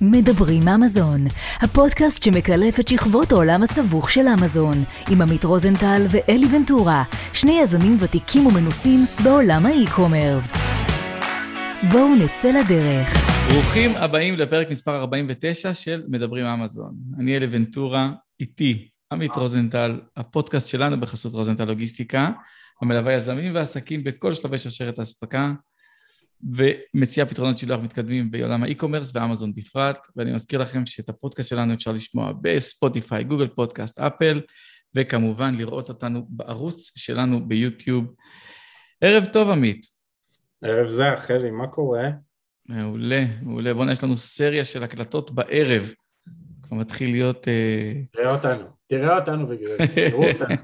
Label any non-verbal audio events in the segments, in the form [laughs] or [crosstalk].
מדברים אמזון, הפודקאסט שמקלף את שכבות העולם הסבוך של אמזון, עם עמית רוזנטל ואלי ונטורה, שני יזמים ותיקים ומנוסים בעולם האי-קומרס. בואו נצא לדרך. ברוכים הבאים לפרק מספר 49 של מדברים אמזון. אני אלי ונטורה, איתי עמית רוזנטל, הפודקאסט שלנו בחסות רוזנטל לוגיסטיקה, המלווה יזמים ועסקים בכל שלבי שרשרת האספקה. ומציע פתרונות שילוח מתקדמים בעולם האי-קומרס ואמזון בפרט, ואני מזכיר לכם שאת הפודקאסט שלנו אפשר לשמוע בספוטיפיי, גוגל פודקאסט, אפל, וכמובן לראות אותנו בערוץ שלנו ביוטיוב. ערב טוב, עמית. ערב זה, אחרי, מה קורה? מעולה, מעולה. בוא'נה, יש לנו סריה של הקלטות בערב. כבר מתחיל להיות... אה, תראה אותנו, תראה אותנו בגלל זה, תראו אותנו.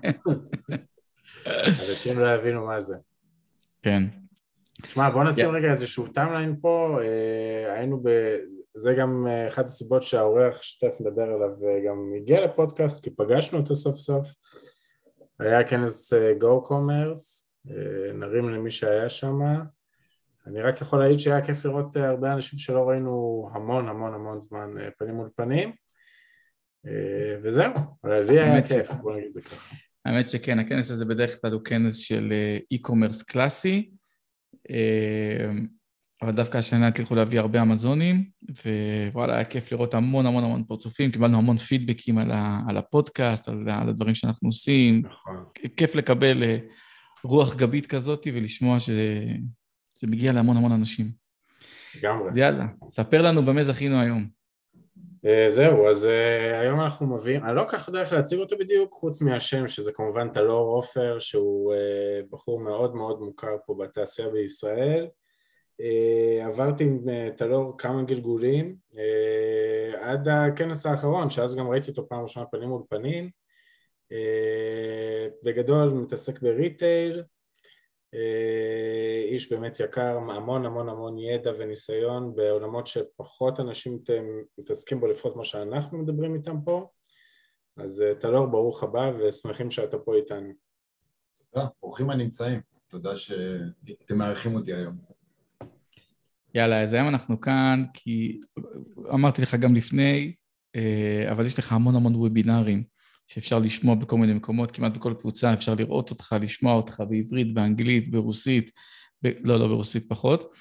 [laughs] אנשים לא יבינו מה זה. כן. תשמע, בוא נשים רגע איזשהו timeline פה, אה, היינו ב... זה גם אה, אחת הסיבות שהאורח שתכף מדבר עליו וגם הגיע לפודקאסט, כי פגשנו אותו סוף סוף. היה כנס אה, Commerce, אה, נרים למי שהיה שם. אני רק יכול להעיד שהיה כיף לראות אה, הרבה אנשים שלא ראינו המון המון המון זמן אה, פנים מול פנים. אה, וזהו, אבל לי היה כיף, בוא נגיד את זה ככה. האמת שכן, הכנס הזה בדרך כלל הוא כנס של e-commerce קלאסי. אמ, אבל דווקא השנה הצליחו להביא הרבה אמזונים, ווואלה, היה כיף לראות המון המון המון פרצופים, קיבלנו המון פידבקים על, ה, על הפודקאסט, על, על הדברים שאנחנו עושים. נכון. כיף לקבל אה, רוח גבית כזאת ולשמוע שזה מגיע להמון המון אנשים. לגמרי. אז יאללה, ספר לנו במה זכינו היום. Uh, זהו, אז uh, היום אנחנו מביאים, אני לא כל כך דרך להציג אותו בדיוק, חוץ מהשם שזה כמובן טלור עופר, שהוא uh, בחור מאוד מאוד מוכר פה בתעשייה בישראל. עברתי עם טלור כמה גלגולים עד הכנס האחרון, שאז גם ראיתי אותו פעם ראשונה פנים מול פנים. בגדול מתעסק בריטייל, אה, איש באמת יקר, המון המון המון ידע וניסיון בעולמות שפחות אנשים מתעסקים בו לפחות כמו שאנחנו מדברים איתם פה אז אה, טלור ברוך הבא ושמחים שאתה פה איתנו. תודה, ברוכים הנמצאים, תודה שאתם מארחים אותי היום. יאללה, אז היום אנחנו כאן כי אמרתי לך גם לפני, אה, אבל יש לך המון המון וובינארים שאפשר לשמוע בכל מיני מקומות, כמעט בכל קבוצה אפשר לראות אותך, לשמוע אותך בעברית, באנגלית, ברוסית, ב... לא, לא ברוסית פחות.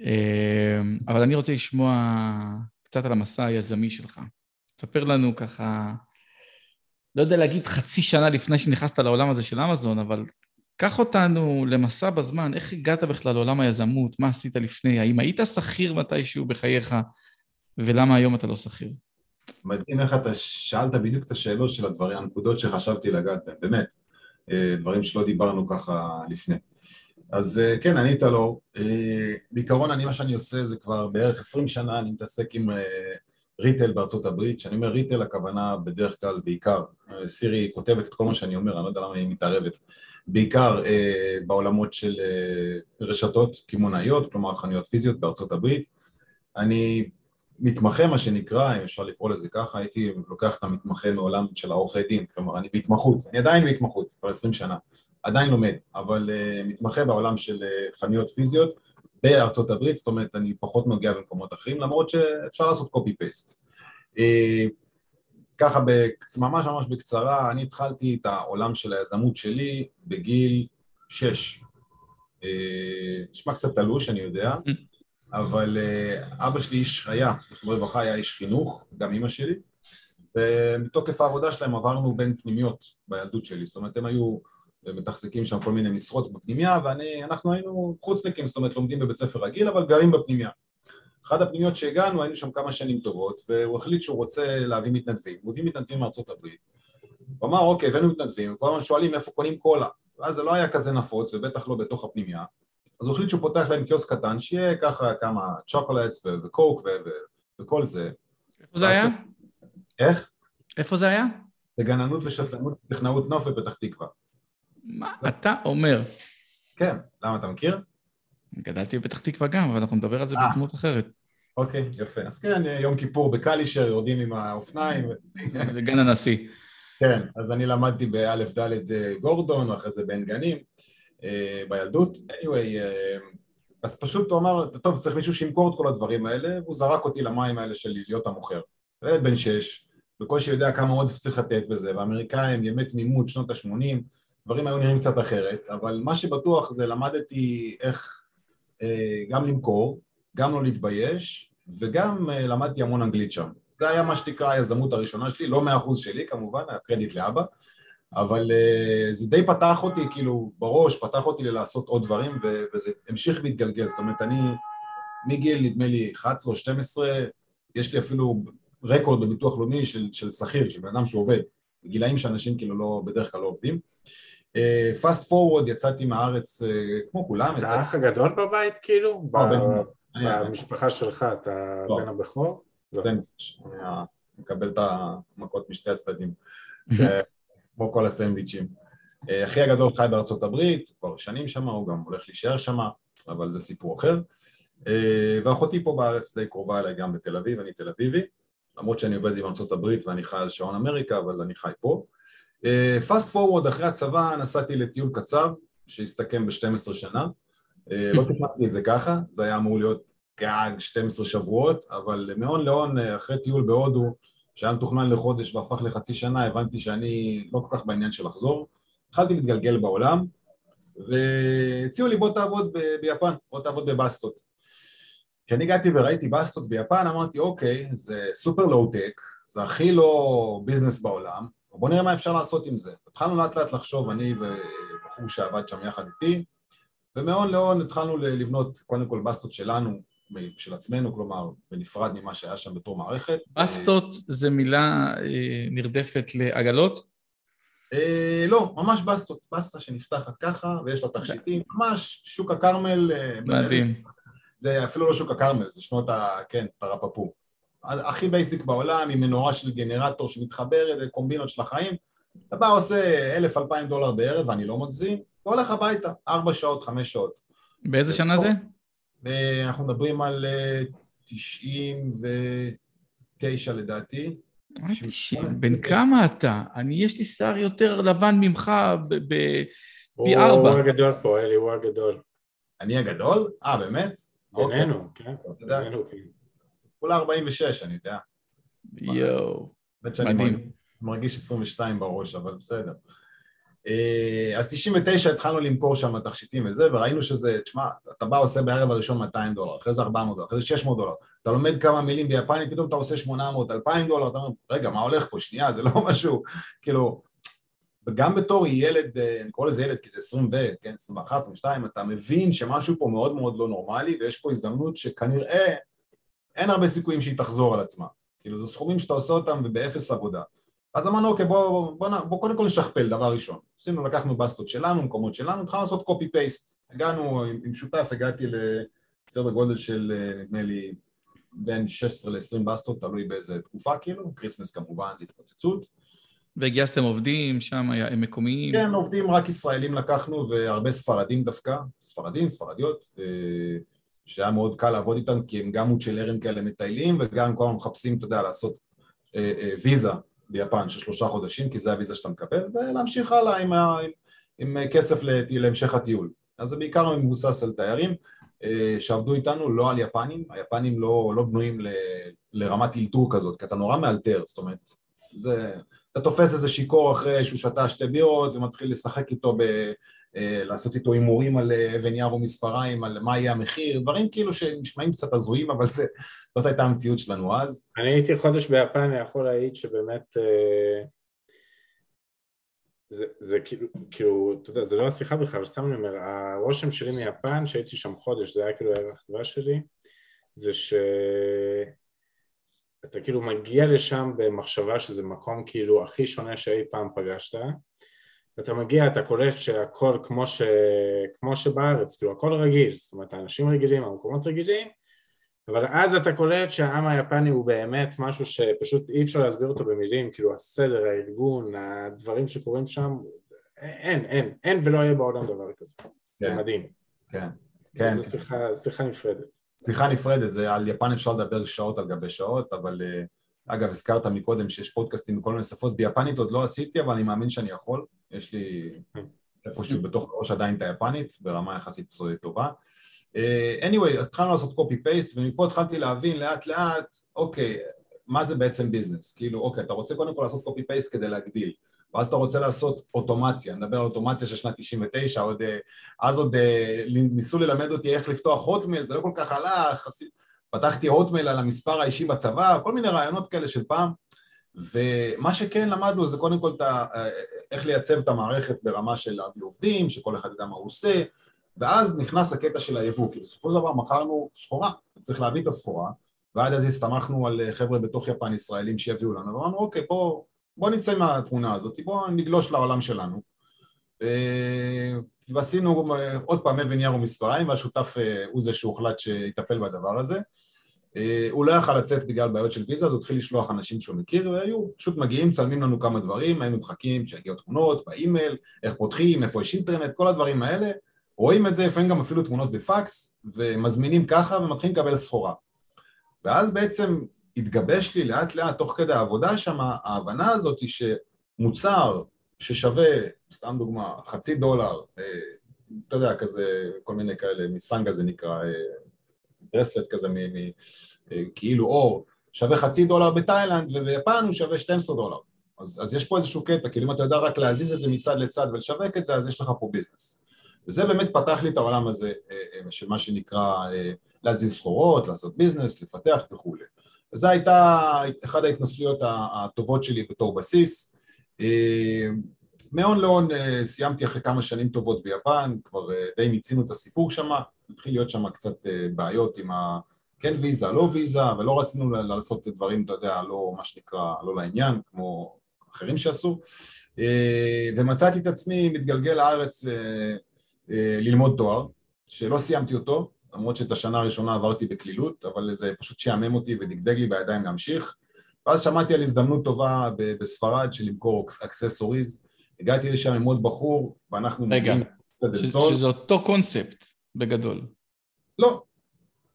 אמ, אבל אני רוצה לשמוע קצת על המסע היזמי שלך. ספר לנו ככה, לא יודע להגיד חצי שנה לפני שנכנסת לעולם הזה של אמזון, אבל קח אותנו למסע בזמן, איך הגעת בכלל לעולם היזמות, מה עשית לפני, האם היית שכיר מתישהו בחייך, ולמה היום אתה לא שכיר? מדהים איך אתה שאלת בדיוק את השאלות של הדברים, הנקודות שחשבתי לגעת בהן, באמת, אה, דברים שלא דיברנו ככה לפני. אז אה, כן, אני איתלו, אה, בעיקרון אני, מה שאני עושה זה כבר בערך עשרים שנה, אני מתעסק עם ריטל בארצות הברית, כשאני אומר ריטל הכוונה בדרך כלל בעיקר, סירי כותבת את כל מה שאני אומר, אני לא יודע למה היא מתערבת, בעיקר בעולמות של רשתות קמעונאיות, כלומר חנויות פיזיות בארצות הברית, אני מתמחה מה שנקרא, אם אפשר לקרוא לזה ככה, הייתי לוקח את המתמחה מעולם של העורכי דין, כלומר אני בהתמחות, אני עדיין בהתמחות, כבר עשרים שנה, עדיין לומד, אבל uh, מתמחה בעולם של uh, חנויות פיזיות בארצות הברית, זאת אומרת אני פחות נוגע במקומות אחרים, למרות שאפשר לעשות קופי פייסט. Uh, ככה ממש ממש בקצרה, אני התחלתי את העולם של היזמות שלי בגיל שש. נשמע קצת תלוש, אני יודע, אבל אה, אבא שלי איש היה, זכרו לברכה, היה איש חינוך, גם אימא שלי, ומתוקף העבודה שלהם עברנו בין פנימיות בילדות שלי, זאת אומרת הם היו מתחזקים שם כל מיני משרות בפנימיה ואנחנו היינו חוצניקים, זאת אומרת לומדים בבית ספר רגיל אבל גרים בפנימיה. אחת הפנימיות שהגענו היינו שם כמה שנים טובות והוא החליט שהוא רוצה להביא מתנדבים, הוא הביא מתנדבים מארצות הברית. הוא אמר אוקיי הבאנו מתנדבים, כל הזמן שואלים איפה קונים קולה? ואז זה לא היה כזה נפוץ ובטח לא בתוך הפנימיה אז הוא החליט שהוא פותח להם קיוסק קטן, שיהיה ככה כמה צ'וקולדס וקוק וכל זה. איפה זה היה? איך? איפה זה היה? בגננות ושתלנות וטכנאות נוף בפתח תקווה. מה אתה אומר? כן, למה אתה מכיר? גדלתי בפתח תקווה גם, אבל אנחנו נדבר על זה אה. בדמות אחרת. אוקיי, יפה. אז כן, יום כיפור בקלישר, יורדים עם האופניים. בגן הנשיא. כן, אז אני למדתי באלף דלת אה, גורדון, ואחרי זה בעין גנים. אה, בילדות. anyway, אה, אז פשוט הוא אמר, טוב, צריך מישהו שימכור את כל הדברים האלה, והוא זרק אותי למים האלה של להיות המוכר. ילד בן שש, בקושי יודע כמה עודף צריך לתת בזה, והאמריקאים, ימי תמימות, שנות ה-80, דברים היו נראים קצת אחרת, אבל מה שבטוח זה למדתי איך אה, גם למכור, גם לא להתבייש, וגם אה, למדתי המון אנגלית שם. זה היה מה שנקרא היזמות הראשונה שלי, לא מאה אחוז שלי כמובן, הקרדיט לאבא, אבל uh, זה די פתח אותי, כאילו, בראש, פתח אותי ללעשות עוד דברים, וזה המשיך להתגלגל, זאת אומרת, אני מגיל, נדמה לי, 11 או 12, יש לי אפילו רקורד בביטוח לאומי של, של שכיר, של בן אדם שעובד, בגילאים שאנשים כאילו לא, בדרך כלל לא עובדים. פאסט uh, פורוורד, יצאתי מהארץ uh, כמו כולם. אתה האח הגדול בבית כאילו? לא, במשפחה שלך, אתה לא. בן הבכור? לא. סנדוויץ', מקבל את המכות משתי הצדדים. [laughs] כמו כל הסנדוויצ'ים. אה, אחי הגדול חי בארצות הברית, כבר שנים שם, הוא גם הולך להישאר שם, אבל זה סיפור אחר. אה, ואחותי פה בארץ די קרובה אליי גם בתל אביב, אני תל אביבי, למרות שאני עובד עם ארצות הברית ואני חי על שעון אמריקה, אבל אני חי פה. פאסט אה, פורוורד, אחרי הצבא נסעתי לטיול קצר, שהסתכם ב-12 שנה. לא תכננתי את זה ככה, זה היה אמור להיות גג 12 שבועות, אבל מהון להון, אחרי טיול בהודו, שהיה מתוכנן לחודש והפך לחצי שנה, הבנתי שאני לא כל כך בעניין של לחזור. התחלתי להתגלגל בעולם, והציעו לי בוא תעבוד ב- ביפן, בוא תעבוד בבסטות. כשאני הגעתי וראיתי בסטות ביפן, אמרתי, אוקיי, זה סופר לואו-טק, זה הכי לא business בעולם, בוא נראה מה אפשר לעשות עם זה. התחלנו לאט לאט לחשוב, אני ובחור שעבד שם יחד איתי, ומהון להון התחלנו לבנות קודם כל בסטות שלנו, של עצמנו, כלומר, בנפרד ממה שהיה שם בתור מערכת. בסטות זה מילה אה, נרדפת לעגלות? אה, לא, ממש בסטות, בסטה שנפתחת ככה, ויש לה תכשיטים, ממש שוק הכרמל. אה, מדהים. זה אפילו לא שוק הכרמל, זה שנות ה... כן, תרפפו. הכי basic בעולם, עם מנורה של גנרטור שמתחברת, קומבינות של החיים. אתה בא עושה אלף, אלפיים דולר בערב, ואני לא מגזים, והולך הביתה, ארבע שעות, חמש שעות. באיזה שנה זה? אנחנו מדברים על 99 אה, לדעתי. בן כמה אתה? אני, יש לי שיער יותר לבן ממך פי ארבע. הוא הגדול פה, אלי, הוא הגדול. אני הגדול? אה, באמת? בינינו, אוקיי. כן. בינינו, כן. כולה 46, אני יודע. יואו, מדהים. אני מרגיש 22 בראש, אבל בסדר. אה, אז 99 התחלנו למכור שם תכשיטים וזה, וראינו שזה, תשמע, אתה בא עושה בערב הראשון 200 דולר, אחרי זה 400 דולר, אחרי זה 600 דולר, אתה לומד כמה מילים ביפנית, פתאום אתה עושה 800, 2,000 דולר, אתה אומר, רגע, מה הולך פה? שנייה, זה לא [laughs] משהו, כאילו, וגם בתור ילד, אה, אני קורא לזה ילד כי זה 20 ו, כן, 21, 22, אתה מבין שמשהו פה מאוד מאוד לא נורמלי, ויש פה הזדמנות שכנראה אין הרבה סיכויים שהיא תחזור על עצמה. כאילו, זה סכומים שאתה עושה אותם ובאפס עבודה. אז אמרנו, אוקיי, בוא, בוא, בוא, בוא קודם כל נשכפל, דבר ראשון. עשינו, לקחנו בסטות שלנו, מקומות שלנו, התחלנו לעשות copy paste. הגענו עם, עם שותף, הגעתי לסדר גודל של, נדמה לי, בין 16 ל-20 בסטות, תלוי באיזה תקופה, כאילו, כריסמס כמובן, זה התפוצצות. והגייסתם עובדים שם, הם מקומיים? כן, עובדים רק ישראלים לקחנו, והרבה ספרדים דווקא, ספרדים, ספרדיות, אה, שהיה מאוד קל לעבוד איתם, כי הם גם מוצ'ילרים כאלה מטיילים, וגם כל הזמן מחפשים, אתה יודע, לעשות אה, אה, ויזה ביפן של שלושה חודשים, כי זה הוויזה שאתה מקבל, ולהמשיך הלאה עם, ה, עם, עם כסף להמשך הטיול. אז זה בעיקר מבוסס על תיירים אה, שעבדו איתנו, לא על יפנים, היפנים לא, לא בנויים ל, לרמת אילתור כזאת, כי אתה נורא מאלתר, זאת אומרת, זה, אתה תופס איזה שיכור אחרי שהוא שתה שתי בירות ומתחיל לשחק איתו ב... אה, לעשות איתו הימורים על אה, אבן יער או מספריים, על מה יהיה המחיר, דברים כאילו שנשמעים קצת הזויים, אבל זה, זאת הייתה המציאות שלנו אז. אני הייתי חודש ביפן, אני יכול להעיד שבאמת אה, זה, זה כאילו, כאילו, אתה יודע, זה לא השיחה בכלל, סתם אני אומר, הרושם שלי מיפן, שהייתי שם חודש, זה היה כאילו הערך טבע שלי, זה שאתה כאילו מגיע לשם במחשבה שזה מקום כאילו הכי שונה שאי פעם פגשת, ואתה מגיע, אתה קולט שהכל כמו, ש... כמו שבארץ, כאילו הכל רגיל, זאת אומרת האנשים רגילים, המקומות רגילים, אבל אז אתה קולט שהעם היפני הוא באמת משהו שפשוט אי אפשר להסביר אותו במילים, כאילו הסדר, הארגון, הדברים שקורים שם, אין, אין, אין ולא יהיה בעולם דבר כזה, כן, מדהים. כן, כן. זו שיחה, שיחה נפרדת. שיחה נפרדת, זה על יפן אפשר לדבר שעות על גבי שעות, אבל uh, אגב, הזכרת מקודם שיש פודקאסטים בכל מיני שפות, ביפנית עוד לא עשיתי, אבל אני מאמין שאני יכול. יש לי איפשהו בתוך הראש עדיין את היפנית, ברמה יחסית טובה. Uh, anyway, אז התחלנו לעשות פייסט ומפה התחלתי להבין לאט לאט, אוקיי, מה זה בעצם ביזנס? כאילו, אוקיי, אתה רוצה קודם כל לעשות פייסט כדי להגדיל, ואז אתה רוצה לעשות אוטומציה, נדבר על אוטומציה של שנת 99, עוד, אה, אז עוד אה, ניסו ללמד אותי איך לפתוח הוטמייל, זה לא כל כך הלך, פתחתי הוטמייל על המספר האישי בצבא, כל מיני רעיונות כאלה של פעם, ומה שכן למדנו זה קודם כל אה, איך לייצב את המערכת ברמה של להביא עובדים, שכל אחד יודע מה הוא עושה, ואז נכנס הקטע של היבוא, כי בסופו של דבר מכרנו סחורה, צריך להביא את הסחורה, ועד אז הסתמכנו על חבר'ה בתוך יפן ישראלים שיביאו לנו, ואמרנו אוקיי בוא, בוא נצא מהתמונה הזאת, בוא נגלוש לעולם שלנו ועשינו עוד פעם אבן יר ומספריים והשותף הוא זה שהוחלט שיטפל בדבר הזה. הוא לא יכל לצאת בגלל בעיות של ויזה אז הוא התחיל לשלוח אנשים שהוא מכיר והיו פשוט מגיעים, צלמים לנו כמה דברים, היינו מחכים שיגיעו תמונות באימייל, איך פותחים, איפה יש אינטרנט, כל הדברים האלה. רואים את זה, לפעמים גם אפילו תמונות בפקס ומזמינים ככה ומתחילים לקבל סחורה. ואז בעצם התגבש לי לאט לאט תוך כדי העבודה שם ההבנה הזאת היא שמוצר ששווה, סתם דוגמה, חצי דולר, אה, אתה יודע, כזה, כל מיני כאלה, מסנגה זה נקרא, אה, ברסלט כזה, אה, כאילו אור, שווה חצי דולר בתאילנד וביפן הוא שווה 12 דולר. אז, אז יש פה איזשהו קטע, כאילו אם אתה יודע רק להזיז את זה מצד לצד ולשווק את זה, אז יש לך פה ביזנס. וזה באמת פתח לי את העולם הזה של מה שנקרא להזיז סחורות, לעשות ביזנס, לפתח וכולי. וזו הייתה אחת ההתנסויות הטובות שלי בתור בסיס. אה, מהון להון אה, סיימתי אחרי כמה שנים טובות ביפן, כבר אה, די מיצינו את הסיפור שם, התחיל להיות שם קצת בעיות עם ה... כן ויזה, לא ויזה, ולא רצינו לעשות דברים, אתה יודע, לא מה שנקרא, לא לעניין, כמו אחרים שעשו, ומצאתי את עצמי מתגלגל לארץ ללמוד תואר, שלא סיימתי אותו, למרות שאת השנה הראשונה עברתי בקלילות, אבל זה פשוט שעמם אותי ודגדג לי בידיים להמשיך. ואז שמעתי על הזדמנות טובה בספרד של למכור אקססוריז, הגעתי לשם עם עוד בחור, ואנחנו... רגע, ש- שזה אותו קונספט בגדול. לא,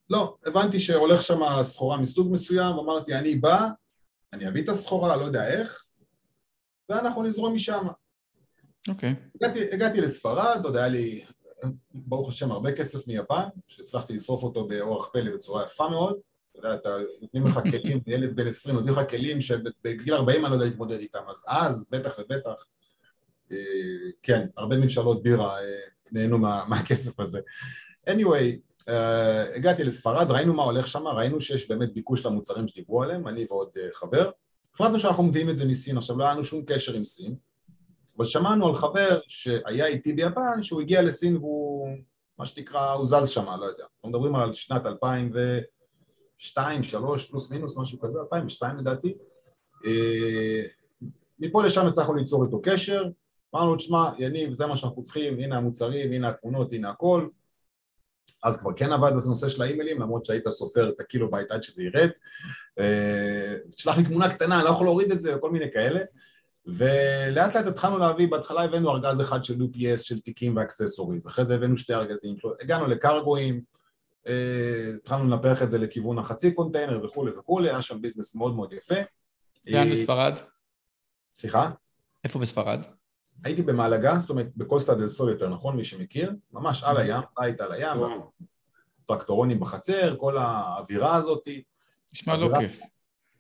לא, הבנתי שהולך שם סחורה מסוג מסוים, אמרתי אני בא, אני אביא את הסחורה, לא יודע איך, ואנחנו נזרום משם. אוקיי. Okay. הגעתי, הגעתי לספרד, עוד היה לי ברוך השם הרבה כסף מיפן, שהצלחתי לשרוף אותו באורח פלא בצורה יפה מאוד, אתה יודע, אתה נותנים לך כלים, [laughs] ילד בן 20 נותנים לך כלים שבגיל 40 אני לא יודע להתמודד איתם, אז אז בטח ובטח, אה, כן, הרבה מבשלות בירה אה, נהנו מה, [laughs] מהכסף הזה. anyway, uh, הגעתי לספרד, ראינו מה הולך שם, ראינו שיש באמת ביקוש למוצרים שדיברו עליהם, אני ועוד uh, חבר, החלטנו שאנחנו מביאים את זה מסין, עכשיו לא היה לנו שום קשר עם סין, אבל שמענו על חבר שהיה איתי ביפן, שהוא הגיע לסין והוא, מה שנקרא, הוא זז שם, לא יודע. אנחנו מדברים על שנת 2002, 3 פלוס מינוס, משהו כזה, 2002 לדעתי. אה, מפה לשם הצלחנו ליצור איתו קשר, אמרנו, תשמע, יניב, זה מה שאנחנו צריכים, הנה המוצרים, הנה התמונות, הנה הכל. אז כבר כן עבד בזה נושא של האימיילים, למרות שהיית סופר את הקילו בייט עד שזה ירד. אה, תשלח לי תמונה קטנה, אני לא יכול להוריד את זה, וכל מיני כאלה. ולאט לאט התחלנו להביא, בהתחלה הבאנו ארגז אחד של UPS של תיקים ו accessories, אחרי זה הבאנו שתי ארגזים, הגענו לקרגואים, אה, התחלנו לנפח את זה לכיוון החצי קונטיינר וכולי וכולי, היה שם business מאוד מאוד יפה. לאן בספרד? סליחה? איפה בספרד? הייתי במלאגה, זאת אומרת בקוסטה דל סול יותר נכון, מי שמכיר, ממש על הים, בית על הים, טרקטורונים בחצר, כל האווירה הזאתי. נשמע לא כיף.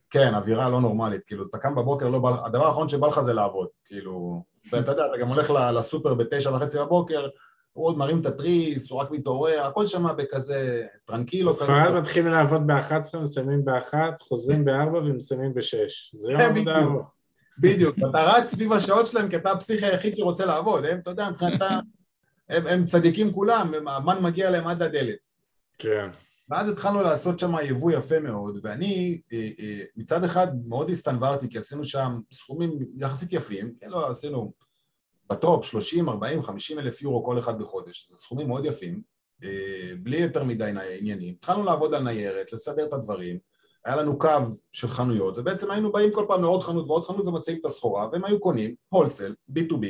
כן, אווירה לא נורמלית, כאילו, אתה קם בבוקר, לא בא, הדבר האחרון שבא לך זה לעבוד, כאילו, ואתה יודע, אתה גם הולך לסופר בתשע וחצי בבוקר, הוא עוד מרים את התריס, הוא רק מתעורר, הכל שם בכזה טרנקילו כזה. בספרד מתחילים לעבוד ב-11, מסיימים ב-1, חוזרים ב-4 ומסיימים ב-6. זה יום עבודה ארוך. בדיוק, אתה רץ סביב השעות שלהם כי אתה הפסיכי היחיד שרוצה לעבוד, הם, אתה יודע, מבחינתם, הם, הם צדיקים כולם, המן מגיע להם עד לדלת. כן. ואז התחלנו לעשות שם יבוא יפה מאוד, ואני אה, אה, מצד אחד מאוד הסתנוורתי, כי עשינו שם סכומים יחסית יפים, כן, לא, עשינו בטופ 30, 40, 50 אלף יורו כל אחד בחודש, זה סכומים מאוד יפים, אה, בלי יותר מדי עניינים. התחלנו לעבוד על ניירת, לסדר את הדברים, היה לנו קו של חנויות, ובעצם היינו באים כל פעם לעוד חנות ועוד חנות ומציעים את הסחורה, והם היו קונים, הולסל, B2B,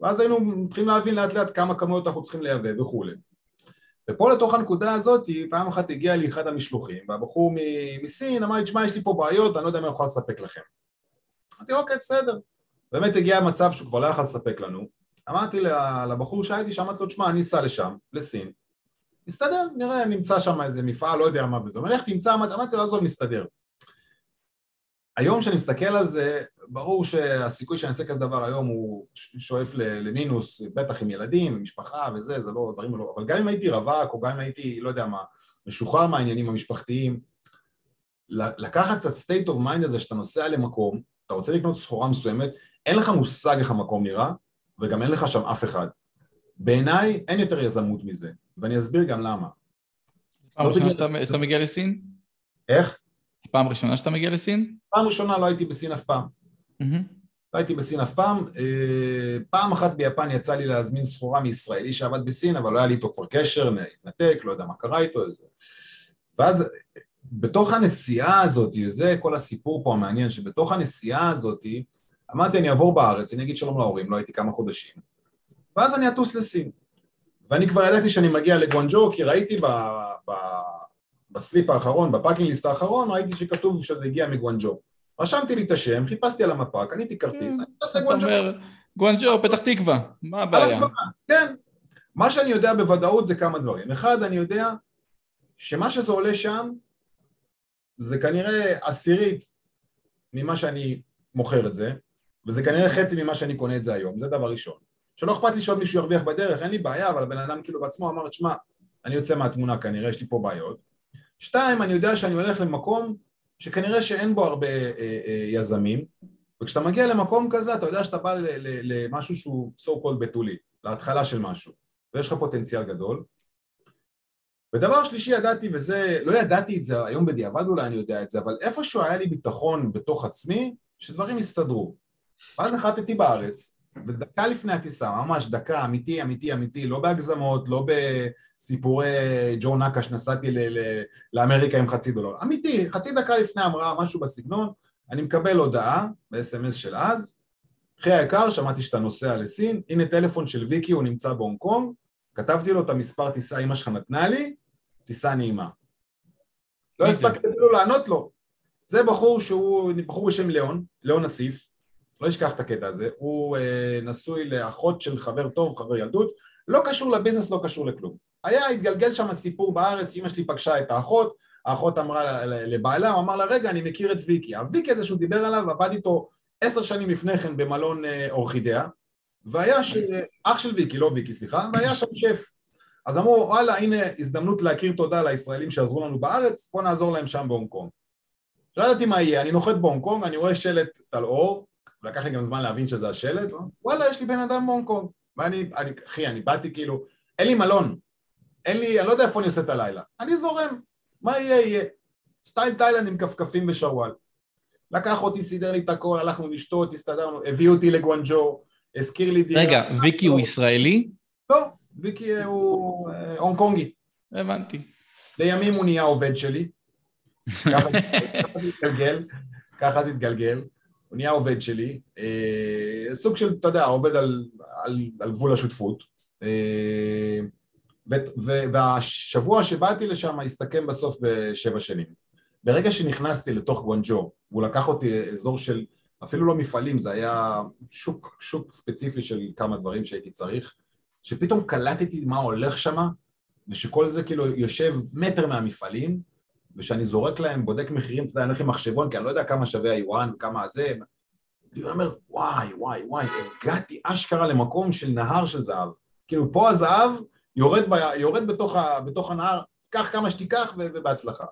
ואז היינו מתחילים להבין לאט לאט כמה כמויות אנחנו צריכים לייבא וכולי. ופה לתוך הנקודה הזאת, פעם אחת הגיע לי אחד המשלוחים, והבחור מסין אמר לי, תשמע, יש לי פה בעיות, אני לא יודע אם אני יכול לספק לכם. אמרתי, אוקיי, בסדר. באמת הגיע המצב שהוא כבר לא יכול לספק לנו. אמרתי לבחור שהייתי שם, אמרתי לו, תשמע, אני אסע לשם, לסין, נסתדר, נראה, נמצא שם איזה מפעל, לא יודע מה וזה. אומר, לך תמצא, אמרתי לו, עזוב, נסתדר. היום כשאני מסתכל על זה, ברור שהסיכוי שאני אעשה כזה דבר היום הוא שואף למינוס, בטח עם ילדים, עם משפחה וזה, זה לא, דברים לא, אבל גם אם הייתי רווק, או גם אם הייתי, לא יודע מה, משוחרר מהעניינים המשפחתיים, לקחת את ה-state of mind הזה שאתה נוסע למקום, אתה רוצה לקנות סחורה מסוימת, אין לך מושג איך המקום נראה, וגם אין לך שם אף אחד. בעיניי אין יותר יזמות מזה, ואני אסביר גם למה. פעם ראשונה שאתה מגיע לסין? איך? פעם ראשונה שאתה מגיע לסין? פעם ראשונה לא הייתי בסין אף פעם. לא הייתי בסין אף פעם. אה, פעם אחת ביפן יצא לי להזמין סחורה מישראלי שעבד בסין, אבל לא היה לי איתו כבר קשר, התנתק, לא יודע מה קרה איתו. ואז בתוך הנסיעה הזאת, וזה כל הסיפור פה המעניין, שבתוך הנסיעה הזאת, אמרתי אני אעבור בארץ, אני אגיד שלום להורים, לא הייתי כמה חודשים, ואז אני אטוס לסין. ואני כבר ידעתי שאני מגיע לגואנג'ו, כי ראיתי ב, ב, ב slip האחרון, ב packing list האחרון, ראיתי שכתוב שזה הגיע מגואנג'ו. רשמתי לי את השם, חיפשתי על המפה, קניתי כרטיס. אני טס לגואנג'ו. גואנג'ו, פתח תקווה, מה הבעיה? כן. מה שאני יודע בוודאות זה כמה דברים. אחד, אני יודע שמה שזה עולה שם, זה כנראה עשירית ממה שאני מוכר את זה, וזה כנראה חצי ממה שאני קונה את זה היום, זה דבר ראשון. שלא אכפת לי שעוד מישהו ירוויח בדרך, אין לי בעיה, אבל הבן אדם כאילו בעצמו אמר, תשמע, אני יוצא מהתמונה כנראה, יש לי פה בעיות. שתיים, אני יודע שאני הולך למקום שכנראה שאין בו הרבה אה, אה, יזמים, וכשאתה מגיע למקום כזה, אתה יודע שאתה בא למשהו שהוא so called בתולי, להתחלה של משהו, ויש לך פוטנציאל גדול. ודבר שלישי ידעתי, וזה, לא ידעתי את זה, היום בדיעבד אולי אני יודע את זה, אבל איפשהו היה לי ביטחון בתוך עצמי, שדברים יסתדרו. ואז נחתתי בארץ, ודקה לפני הטיסה, ממש דקה, אמיתי, אמיתי, אמיתי, לא בהגזמות, לא בסיפורי ג'ו נקה שנסעתי לאמריקה עם חצי דולר, אמיתי, חצי דקה לפני אמרה משהו בסגנון, אני מקבל הודעה ב-SMS של אז, אחי היקר, שמעתי שאתה נוסע לסין, הנה טלפון של ויקי, הוא נמצא בהונג קונג, כתבתי לו את המספר טיסה אמא שלך נתנה לי, טיסה נעימה. לא הספקתי אפילו לענות לו. זה בחור שהוא, בחור בשם ליאון, ליאון אסיף, לא אשכח את הקטע הזה, הוא אה, נשוי לאחות של חבר טוב, חבר ילדות, לא קשור לביזנס, לא קשור לכלום. היה, התגלגל שם סיפור בארץ, אמא שלי פגשה את האחות, האחות אמרה לבעלה, הוא אמר לה, רגע, אני מכיר את ויקי. הוויקי הזה שהוא דיבר עליו, עבד איתו עשר שנים לפני כן במלון אה, אורחידאה, והיה ש... אח של ויקי, לא ויקי, סליחה, והיה שם שף. אז אמרו, וואלה, הנה הזדמנות להכיר תודה לישראלים שעזרו לנו בארץ, בוא נעזור להם שם בהונג קונג. לא ידעתי מה יהיה, אני נוחת בהונג קונג, אני רואה שלט טל אור, לקח לי גם זמן להבין שזה השלט, וואלה, יש לי בן אדם בהונג קונג. ואני, אני, אחי, אני באתי כאילו, אין לי מלון, אין לי, אני לא יודע איפה אני עושה את הלילה, אני זורם, מה יהיה יהיה. style תאילנד עם כפכפים ושרוואל. לקח אותי, סידר לי את הכל, הלכנו לשתות, הסתדרנו, הביאו אותי לגואנג'ו, השכיר לי דירה. רגע, ויקי הוא ישראלי? לא, ויקי הוא אה, הונג קונגי. הבנתי. לימים הוא נהיה עובד שלי. ככה זה התגלגל, ככה זה התגלגל. הוא נהיה עובד שלי, אה, סוג של, אתה יודע, עובד על, על, על גבול השותפות. אה, ו, ו, והשבוע שבאתי לשם הסתכם בסוף בשבע שנים. ברגע שנכנסתי לתוך גואנג'ו, והוא לקח אותי אזור של, אפילו לא מפעלים, זה היה שוק, שוק ספציפי של כמה דברים שהייתי צריך, שפתאום קלטתי מה הולך שם, ושכל זה כאילו יושב מטר מהמפעלים, ושאני זורק להם, בודק מחירים, אתה יודע, אני הולך עם מחשבון, כי אני לא יודע כמה שווה היואן וכמה זה, אני אומר, וואי, וואי, וואי, הגעתי אשכרה למקום של נהר של זהב. כאילו, פה הזהב יורד, ב, יורד בתוך, ה, בתוך הנהר, קח כמה שתיקח ובהצלחה.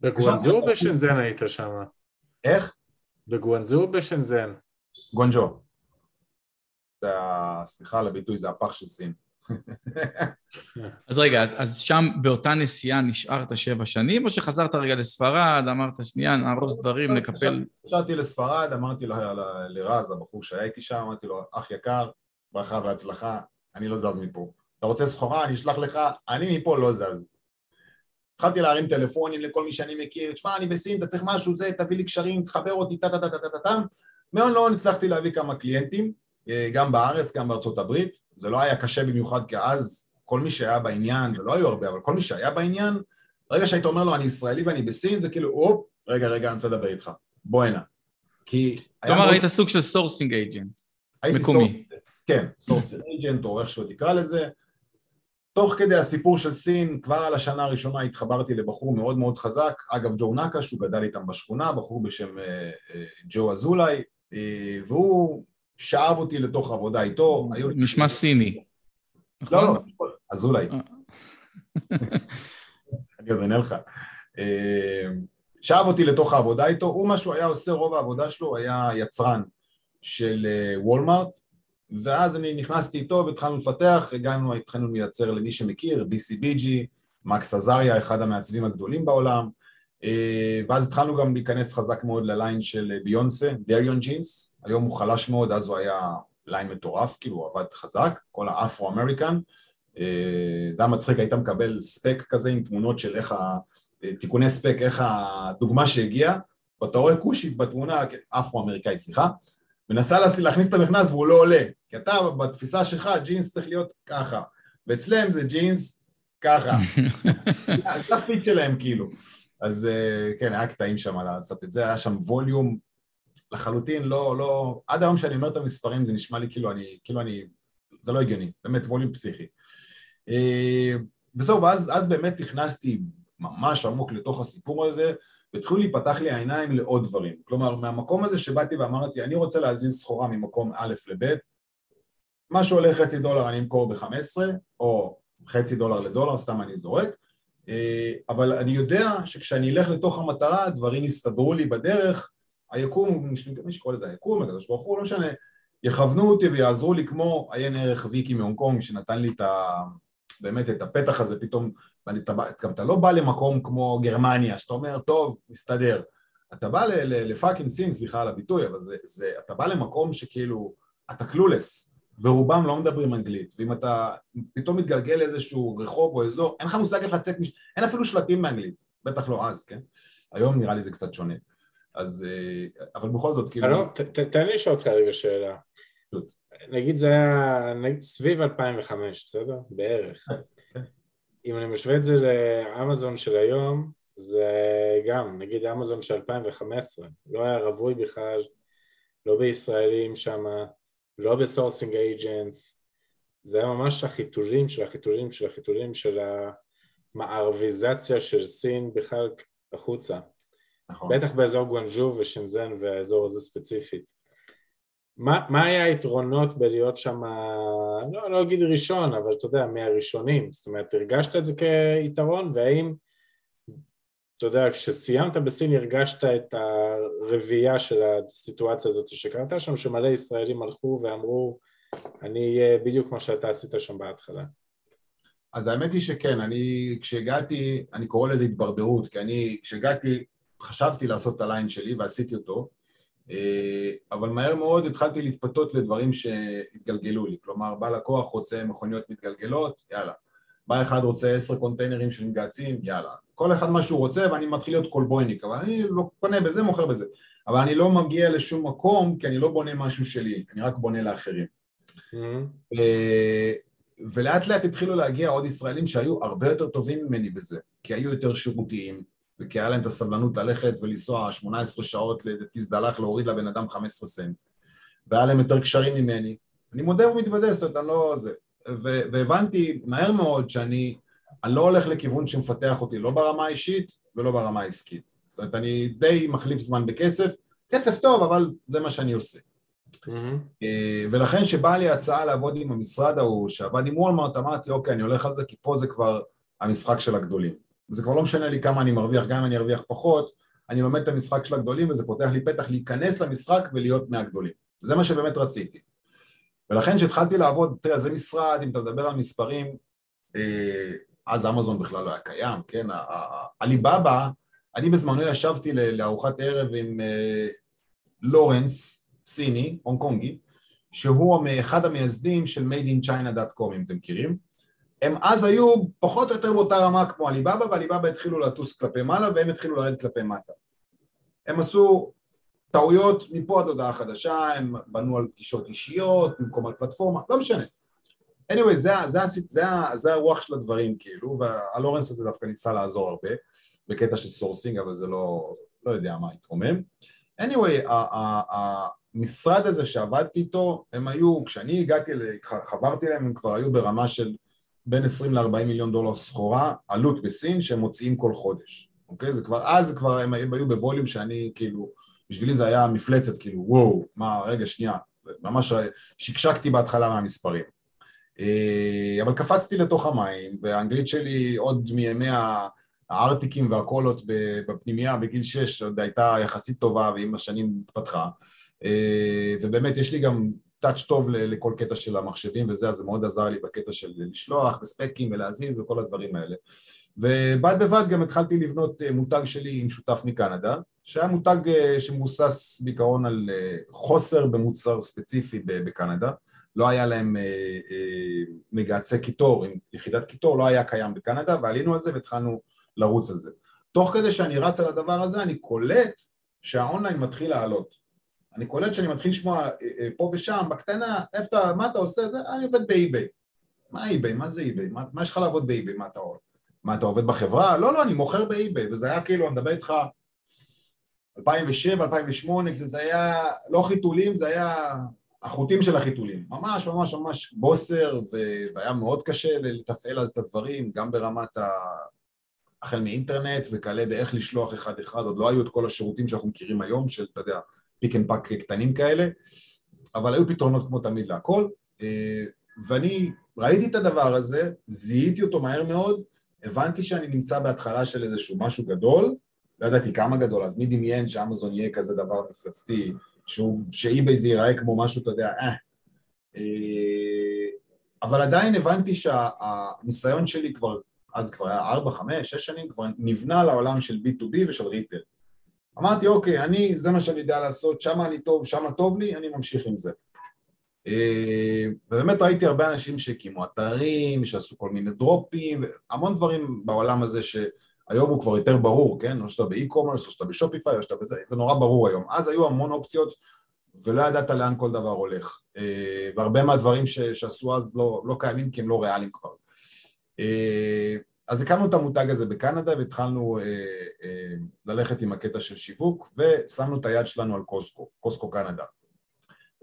בגואנזו או בשנזן היית שם? איך? בגואנזו או בשנזן? גואנג'ו. סליחה על הביטוי, זה הפח של סין. [laughs] אז רגע, אז, אז שם באותה נסיעה נשארת שבע שנים, או שחזרת רגע לספרד, אמרת שנייה, נארוז דברים, נקפל... חזרתי לספרד, אמרתי לרז, הבחור שהיה איתי שם, אמרתי לו, אח יקר, ברכה והצלחה, אני לא זז מפה. אתה רוצה סחורה, אני אשלח לך, אני מפה לא זז. התחלתי להרים טלפונים לכל מי שאני מכיר, תשמע, אני בסין, אתה צריך משהו, זה, תביא לי קשרים, תחבר אותי, טה טה טה טה טה טה מאוד לא הצלחתי להביא כמה קליינטים, גם בארץ, גם בארצות הברית, זה לא היה קשה במיוחד כי אז כל מי שהיה בעניין, ולא היו הרבה, אבל כל מי שהיה בעניין, ברגע שהיית אומר לו אני ישראלי ואני בסין, זה כאילו, אופ, רגע, רגע, אני רוצה לדבר איתך, בוא הנה. כי... כלומר, היית סוג של sourcing agent, מקומי. כן, sourcing agent, או איך שלא תקרא לזה. תוך כדי הסיפור של סין, כבר על השנה הראשונה התחברתי לבחור מאוד מאוד חזק, אגב ג'ו נקש, הוא גדל איתם בשכונה, בחור בשם אה, אה, ג'ו אזולאי, אה, והוא שאב אותי לתוך עבודה איתו. נשמע סיני. לא, לא, אזולאי. [laughs] אני עוד אענה לך. שאב אותי לתוך העבודה איתו, הוא מה שהוא היה עושה, רוב העבודה שלו היה יצרן של וולמארט, ואז אני נכנסתי איתו והתחלנו לפתח, הגענו, התחלנו לייצר למי שמכיר, BCBG, מקס עזריה, אחד המעצבים הגדולים בעולם, אה, ואז התחלנו גם להיכנס חזק מאוד ל line של ביונסה, דריון jeans, היום הוא חלש מאוד, אז הוא היה line מטורף, כאילו הוא עבד חזק, כל ה African-American, אה, זה היה מצחיק, היית מקבל ספק כזה עם תמונות של איך ה... אה, תיקוני ספק, איך הדוגמה שהגיעה, ואתה רואה כושית בתמונה, אפרו-אמריקאית, סליחה, מנסה להכניס את המכנס והוא לא עולה, כי אתה בתפיסה שלך ג'ינס צריך להיות ככה, ואצלם זה ג'ינס ככה, [laughs] זה הפיט שלהם כאילו, אז אה, כן, היה קטעים שם לעשות את זה, היה שם ווליום לחלוטין, לא, לא, עד היום שאני אומר את המספרים זה נשמע לי כאילו אני, כאילו אני, זה לא הגיוני, באמת ווליום פסיכי. אה, וזהו, ואז באמת נכנסתי ממש עמוק לתוך הסיפור הזה, והתחילו להיפתח לי העיניים לעוד דברים. כלומר, מהמקום הזה שבאתי ואמרתי, אני רוצה להזיז סחורה ממקום א' לב', מה שעולה חצי דולר אני אמכור ב-15, או חצי דולר לדולר, סתם אני זורק, אבל אני יודע שכשאני אלך לתוך המטרה, דברים יסתדרו לי בדרך, היקום, מי שקורא לזה היקום, הקדוש ברוך הוא, לא משנה, יכוונו אותי ויעזרו לי כמו עיין ערך ויקי מהונג קונג, שנתן לי את ה... באמת את הפתח הזה פתאום ואתה גם אתה לא בא למקום כמו גרמניה, שאתה אומר, טוב, מסתדר. אתה בא לפאקינג סין, סליחה על הביטוי, אבל זה, זה, אתה בא למקום שכאילו, אתה קלולס, ורובם לא מדברים אנגלית, ואם אתה פתאום מתגלגל לאיזשהו רחוב או אזור, אין לך מושג איך לצאת, מש... אין אפילו שלטים באנגלית, בטח לא אז, כן? היום נראה לי זה קצת שונה. אז, אה, אבל בכל זאת, כאילו... לא, תן לי לשאול אותך רגע שאלה. נגיד זה היה סביב 2005, בסדר? בערך. אם אני משווה את זה לאמזון של היום, זה גם, נגיד אמזון של 2015, לא היה רווי בכלל, לא בישראלים שם, לא ב sourcing agents, זה היה ממש החיתולים של החיתולים של החיתולים של המערביזציה של סין בכלל החוצה. נכון. בטח באזור גואנג'ו ושנזן והאזור הזה ספציפית. מה, מה היה היתרונות בלהיות שם, לא, לא אגיד ראשון, אבל אתה יודע, מהראשונים, זאת אומרת, הרגשת את זה כיתרון, והאם, אתה יודע, כשסיימת בסין הרגשת את הרביעייה של הסיטואציה הזאת שקרתה שם, שמלא ישראלים הלכו ואמרו, אני אהיה בדיוק כמו שאתה עשית שם בהתחלה. אז האמת היא שכן, אני כשהגעתי, אני קורא לזה התברברות, כי אני כשהגעתי חשבתי לעשות את הליין שלי ועשיתי אותו, אה, אבל מהר מאוד התחלתי להתפתות לדברים שהתגלגלו לי, כלומר בא לקוח רוצה מכוניות מתגלגלות, יאללה, בא אחד רוצה עשר קונטיינרים של מגהצים, יאללה, כל אחד מה שהוא רוצה ואני מתחיל להיות קולבויניק, אבל אני לא קונה בזה, מוכר בזה, אבל אני לא מגיע לשום מקום כי אני לא בונה משהו שלי, אני רק בונה לאחרים. Mm-hmm. ולאט לאט התחילו להגיע עוד ישראלים שהיו הרבה יותר טובים ממני בזה, כי היו יותר שירותיים, וכי היה להם את הסבלנות ללכת ולנסוע 18 שעות לאיזה תזדלח להוריד לבן אדם 15 סנט והיה להם יותר קשרים ממני אני מודה ומתוודה, זאת אומרת, אני לא זה והבנתי מהר מאוד שאני אני לא הולך לכיוון שמפתח אותי לא ברמה האישית ולא ברמה העסקית זאת אומרת, אני די מחליף זמן בכסף כסף טוב, אבל זה מה שאני עושה Mm-hmm. ולכן שבאה לי הצעה לעבוד עם המשרד ההוא שעבד עם וולמרט אמרתי אוקיי אני הולך על זה כי פה זה כבר המשחק של הגדולים זה כבר לא משנה לי כמה אני מרוויח, גם אם אני ארוויח פחות, אני לומד את המשחק של הגדולים וזה פותח לי פתח להיכנס למשחק ולהיות מהגדולים. זה מה שבאמת רציתי. ולכן כשהתחלתי לעבוד, תראה, זה משרד, אם אתה מדבר על מספרים, אה, אז אמזון בכלל לא היה קיים, כן? עליבאבא, אני בזמנו ישבתי לארוחת ערב עם אה, לורנס סיני, הונג קונגי, שהוא אחד המייסדים של made in china.com, אם אתם מכירים, הם אז היו פחות או יותר באותה רמה כמו עליבאבא, ועליבאבא התחילו לטוס כלפי מעלה והם התחילו לרדת כלפי מטה. הם עשו טעויות מפה עד הודעה חדשה, הם בנו על פגישות אישיות, במקום על פלטפורמה, לא משנה. Anyway, זה, זה, זה, זה, זה הרוח של הדברים כאילו, והלורנס הזה דווקא ניסה לעזור הרבה בקטע של sourcing, אבל זה לא, לא יודע מה התרומם. anyway, המשרד הזה שעבדתי איתו, הם היו, כשאני הגעתי, חברתי אליהם, הם כבר היו ברמה של בין 20 ל-40 מיליון דולר סחורה, עלות בסין, שהם מוציאים כל חודש, אוקיי? זה כבר, אז כבר הם, הם היו ב volume שאני כאילו, בשבילי זה היה מפלצת, כאילו, וואו, מה, רגע, שנייה, ממש שקשקתי בהתחלה מהמספרים. אה, אבל קפצתי לתוך המים, והאנגלית שלי עוד מימי הארטיקים והקולות בפנימייה בגיל 6 עוד הייתה יחסית טובה ועם השנים התפתחה. אה, ובאמת יש לי גם טאץ' טוב לכל קטע של המחשבים וזה, אז זה מאוד עזר לי בקטע של לשלוח וספקים ולהזיז וכל הדברים האלה. ובד בבד גם התחלתי לבנות אה, מותג שלי עם שותף מקנדה, שהיה מותג שמבוסס בעיקרון על חוסר במוצר ספציפי בקנדה. לא היה להם אה, אה, מגהצי קיטור, עם יחידת קיטור, לא היה קיים בקנדה, ועלינו על זה והתחלנו לרוץ על זה. תוך כדי שאני רץ על הדבר הזה, אני קולט שהאונליין מתחיל לעלות. אני קולט שאני מתחיל לשמוע אה, פה ושם, בקטנה, איפה אתה, מה אתה עושה? זה, אני עובד באי-ביי. מה אי-ביי? מה זה אי-ביי? מה, מה יש לך לעבוד באי-ביי? מה אתה עובד? מה אתה עובד בחברה? לא, לא, אני מוכר באי-ביי, וזה היה כאילו, אני מדבר איתך 2007, 2008, כאילו זה היה לא חיתולים, זה היה החוטים של החיתולים, ממש ממש ממש בוסר והיה מאוד קשה לתפעל אז את הדברים, גם ברמת ה... החל מאינטרנט וכאלה באיך לשלוח אחד אחד, עוד לא היו את כל השירותים שאנחנו מכירים היום של, אתה יודע, pick and pack קטנים כאלה, אבל היו פתרונות כמו תמיד להכל, אה, ואני ראיתי את הדבר הזה, זיהיתי אותו מהר מאוד, הבנתי שאני נמצא בהתחלה של איזשהו משהו גדול, לא ידעתי כמה גדול, אז מי דמיין שאמזון יהיה כזה דבר מפלצתי שאי-ביי זה ייראה כמו משהו, אתה יודע, אה. אה. אבל עדיין הבנתי שהניסיון שלי כבר, אז כבר היה 4, 5, 6 שנים, כבר נבנה לעולם של B2B ושל ריטל. אמרתי, אוקיי, אני, זה מה שאני יודע לעשות, שם אני טוב, שם טוב לי, אני ממשיך עם זה. אה, ובאמת ראיתי הרבה אנשים שהקימו אתרים, שעשו כל מיני דרופים, המון דברים בעולם הזה ש... היום הוא כבר יותר ברור, כן? או שאתה באי-קומרס, או שאתה בשופיפיי, או שאתה בזה, זה נורא ברור היום. אז היו המון אופציות ולא ידעת לאן כל דבר הולך. אה, והרבה מהדברים ש, שעשו אז לא, לא קיימים כי הם לא ריאליים כבר. אה, אז הקמנו את המותג הזה בקנדה והתחלנו אה, ללכת עם הקטע של שיווק ושמנו את היד שלנו על קוסקו, קוסקו קנדה.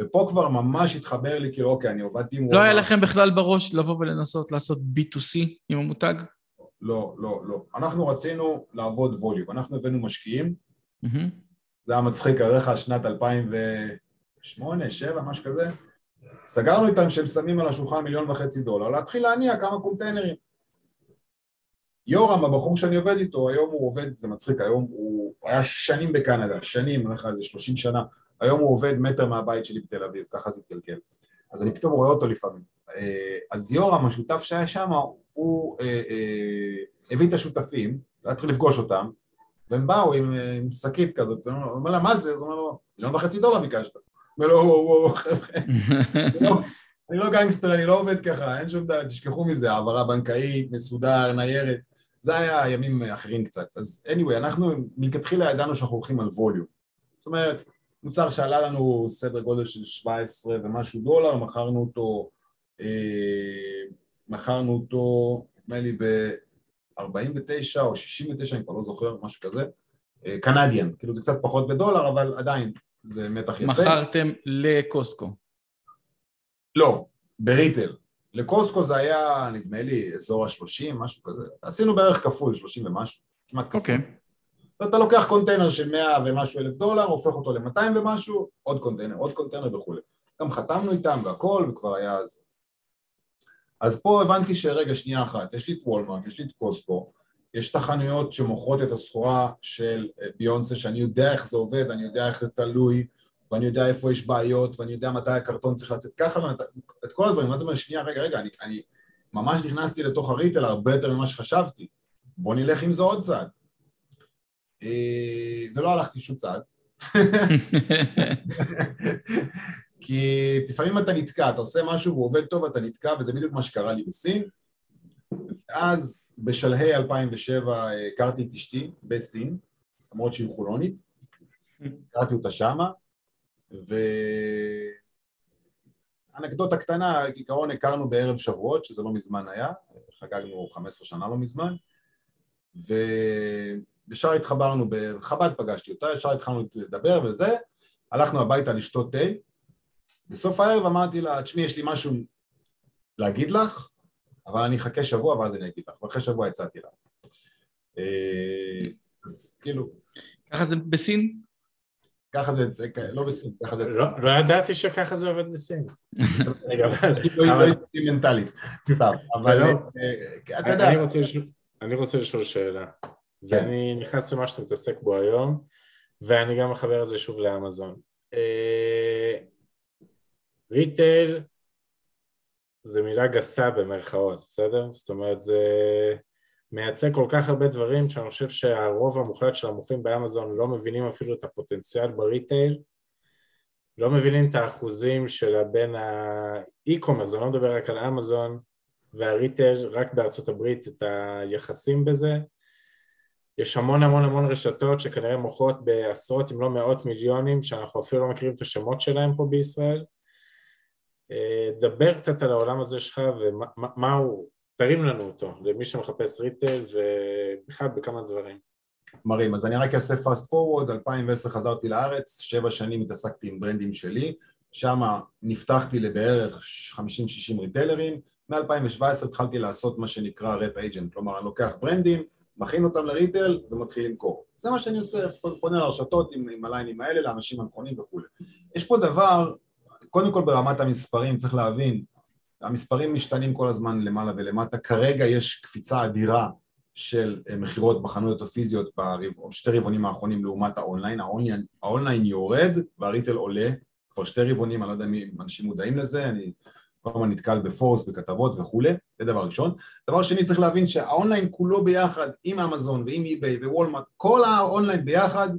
ופה כבר ממש התחבר לי, כאילו, אוקיי, אני עובדתי עם... לא היה לכם בכלל בראש לבוא ולנסות לעשות B2C עם המותג? לא, לא, לא. אנחנו רצינו לעבוד ווליום, אנחנו הבאנו משקיעים, mm-hmm. זה היה מצחיק, עליך שנת 2008, 2007, משהו כזה, סגרנו איתם שהם שמים על השולחן מיליון וחצי דולר, להתחיל להניע כמה קונטיינרים. יורם, הבחור שאני עובד איתו, היום הוא עובד, זה מצחיק, היום הוא היה שנים בקנדה, שנים, אני אומר לך איזה 30 שנה, היום הוא עובד מטר מהבית שלי בתל אביב, ככה זה התגלגל. אז אני פתאום רואה אותו לפעמים. אה, אז יורם, השותף שהיה שם, הוא אה, אה, הביא את השותפים, היה צריך לפגוש אותם, והם באו עם, אה, עם שקית כזאת, הוא אומר לה, מה זה? הוא אומר לו, מיליון וחצי דולר ביקשת. הוא אומר לו, וואו, וואו, חבר'ה, לא, אני לא גנגסטר, אני לא עובד ככה, אין שום דבר, תשכחו מזה, העברה בנקאית, מסודר, ניירת, זה היה ימים אחרים קצת. אז anyway, אנחנו מלכתחילה ידענו שאנחנו הולכים על ווליום. זאת אומרת, מוצר שעלה לנו סדר גודל של 17 ומשהו דולר, מכרנו אותו אה, מכרנו אותו, נדמה לי ב-49 או 69, אני כבר לא זוכר, משהו כזה, קנדיאן, כאילו זה קצת פחות בדולר, אבל עדיין זה מתח יפה. מכרתם לקוסטקו. לא, בריטל. לקוסטקו זה היה, נדמה לי, אזור ה-30, משהו כזה. עשינו בערך כפול, 30 ומשהו, כמעט כפול. אוקיי. Okay. ואתה לוקח קונטיינר של 100 ומשהו אלף דולר, הופך אותו ל-200 ומשהו, עוד קונטיינר, עוד קונטיינר וכולי. גם חתמנו איתם והכל, וכבר היה אז אז פה הבנתי שרגע, שנייה אחת, יש לי את וולמרט, יש לי את קוסקו, יש את החנויות שמוכרות את הסחורה של אה, ביונסה, שאני יודע איך זה עובד, אני יודע איך זה תלוי, ואני יודע איפה יש בעיות, ואני יודע מתי הקרטון צריך לצאת ככה, ואת כל הדברים, ואז אומר, שנייה, רגע, רגע, אני, אני ממש נכנסתי לתוך הריטל הרבה יותר ממה שחשבתי, בוא נלך עם זה עוד צעד. אה, ולא הלכתי שום צעד. [laughs] [laughs] כי לפעמים אתה נתקע, אתה עושה משהו והוא עובד טוב, אתה נתקע, וזה בדיוק מה שקרה לי בסין. ואז בשלהי 2007 הכרתי את אשתי בסין, למרות שהיא חולונית, הכרתי אותה שמה, ואנקדוטה קטנה, כעיקרון הכרנו בערב שבועות, שזה לא מזמן היה, חגגנו 15 שנה לא מזמן, וישר התחברנו, בחב"ד פגשתי אותה, ישר התחלנו לדבר וזה, הלכנו הביתה לשתות תה, בסוף הערב אמרתי לה, תשמעי, יש לי משהו להגיד לך, אבל אני אחכה שבוע ואז אני אגיד לך, ואחרי שבוע הצעתי לה. אה, אז כאילו... ככה זה בסין? ככה זה, לא בסין, ככה זה... לא, לא ידעתי שככה זה עובד בסין. [laughs] כאילו היא לא הייתי מנטלית, סתם, אבל לא. אה, אתה יודע... אני רוצה לשאול שאלה, ואני נכנס למה שאתה מתעסק בו היום, ואני גם מחבר את זה שוב לאמזון. retail זה מילה גסה במרכאות, בסדר? זאת אומרת זה מייצג כל כך הרבה דברים שאני חושב שהרוב המוחלט של המוכרים באמזון לא מבינים אפילו את הפוטנציאל ב retail, לא מבינים את האחוזים של בין האי-קומרס, אני לא מדבר רק על אמזון והריטייל, רק בארצות הברית את היחסים בזה. יש המון המון המון רשתות שכנראה מוכרות בעשרות אם לא מאות מיליונים שאנחנו אפילו לא מכירים את השמות שלהם פה בישראל דבר קצת על העולם הזה שלך ומה הוא, תרים לנו אותו למי שמחפש ריטל ובכלל בכמה דברים. מרים, אז אני רק אעשה fast forward, 2010 חזרתי לארץ, שבע שנים התעסקתי עם ברנדים שלי, שם נפתחתי לבערך 50-60 ריטלרים, מ-2017 התחלתי לעשות מה שנקרא רפ אייג'נט, כלומר אני לוקח ברנדים, מכין אותם לריטל ומתחיל למכור. זה מה שאני עושה, פונה לרשתות עם, עם הליינים האלה, לאנשים הנכונים וכולי. יש פה דבר קודם כל ברמת המספרים צריך להבין, המספרים משתנים כל הזמן למעלה ולמטה, כרגע יש קפיצה אדירה של אה, מכירות בחנויות הפיזיות בשתי רבעונים האחרונים לעומת האונליין, האונליין, האונליין יורד וה retail עולה, כבר שתי רבעונים, אני לא יודע אם אנשים מודעים לזה, אני כל הזמן נתקל בפורס, בכתבות וכולי, זה דבר ראשון. דבר שני צריך להבין שהאונליין כולו ביחד עם אמזון ועם אי-ביי ווולמארט, כל האונליין ביחד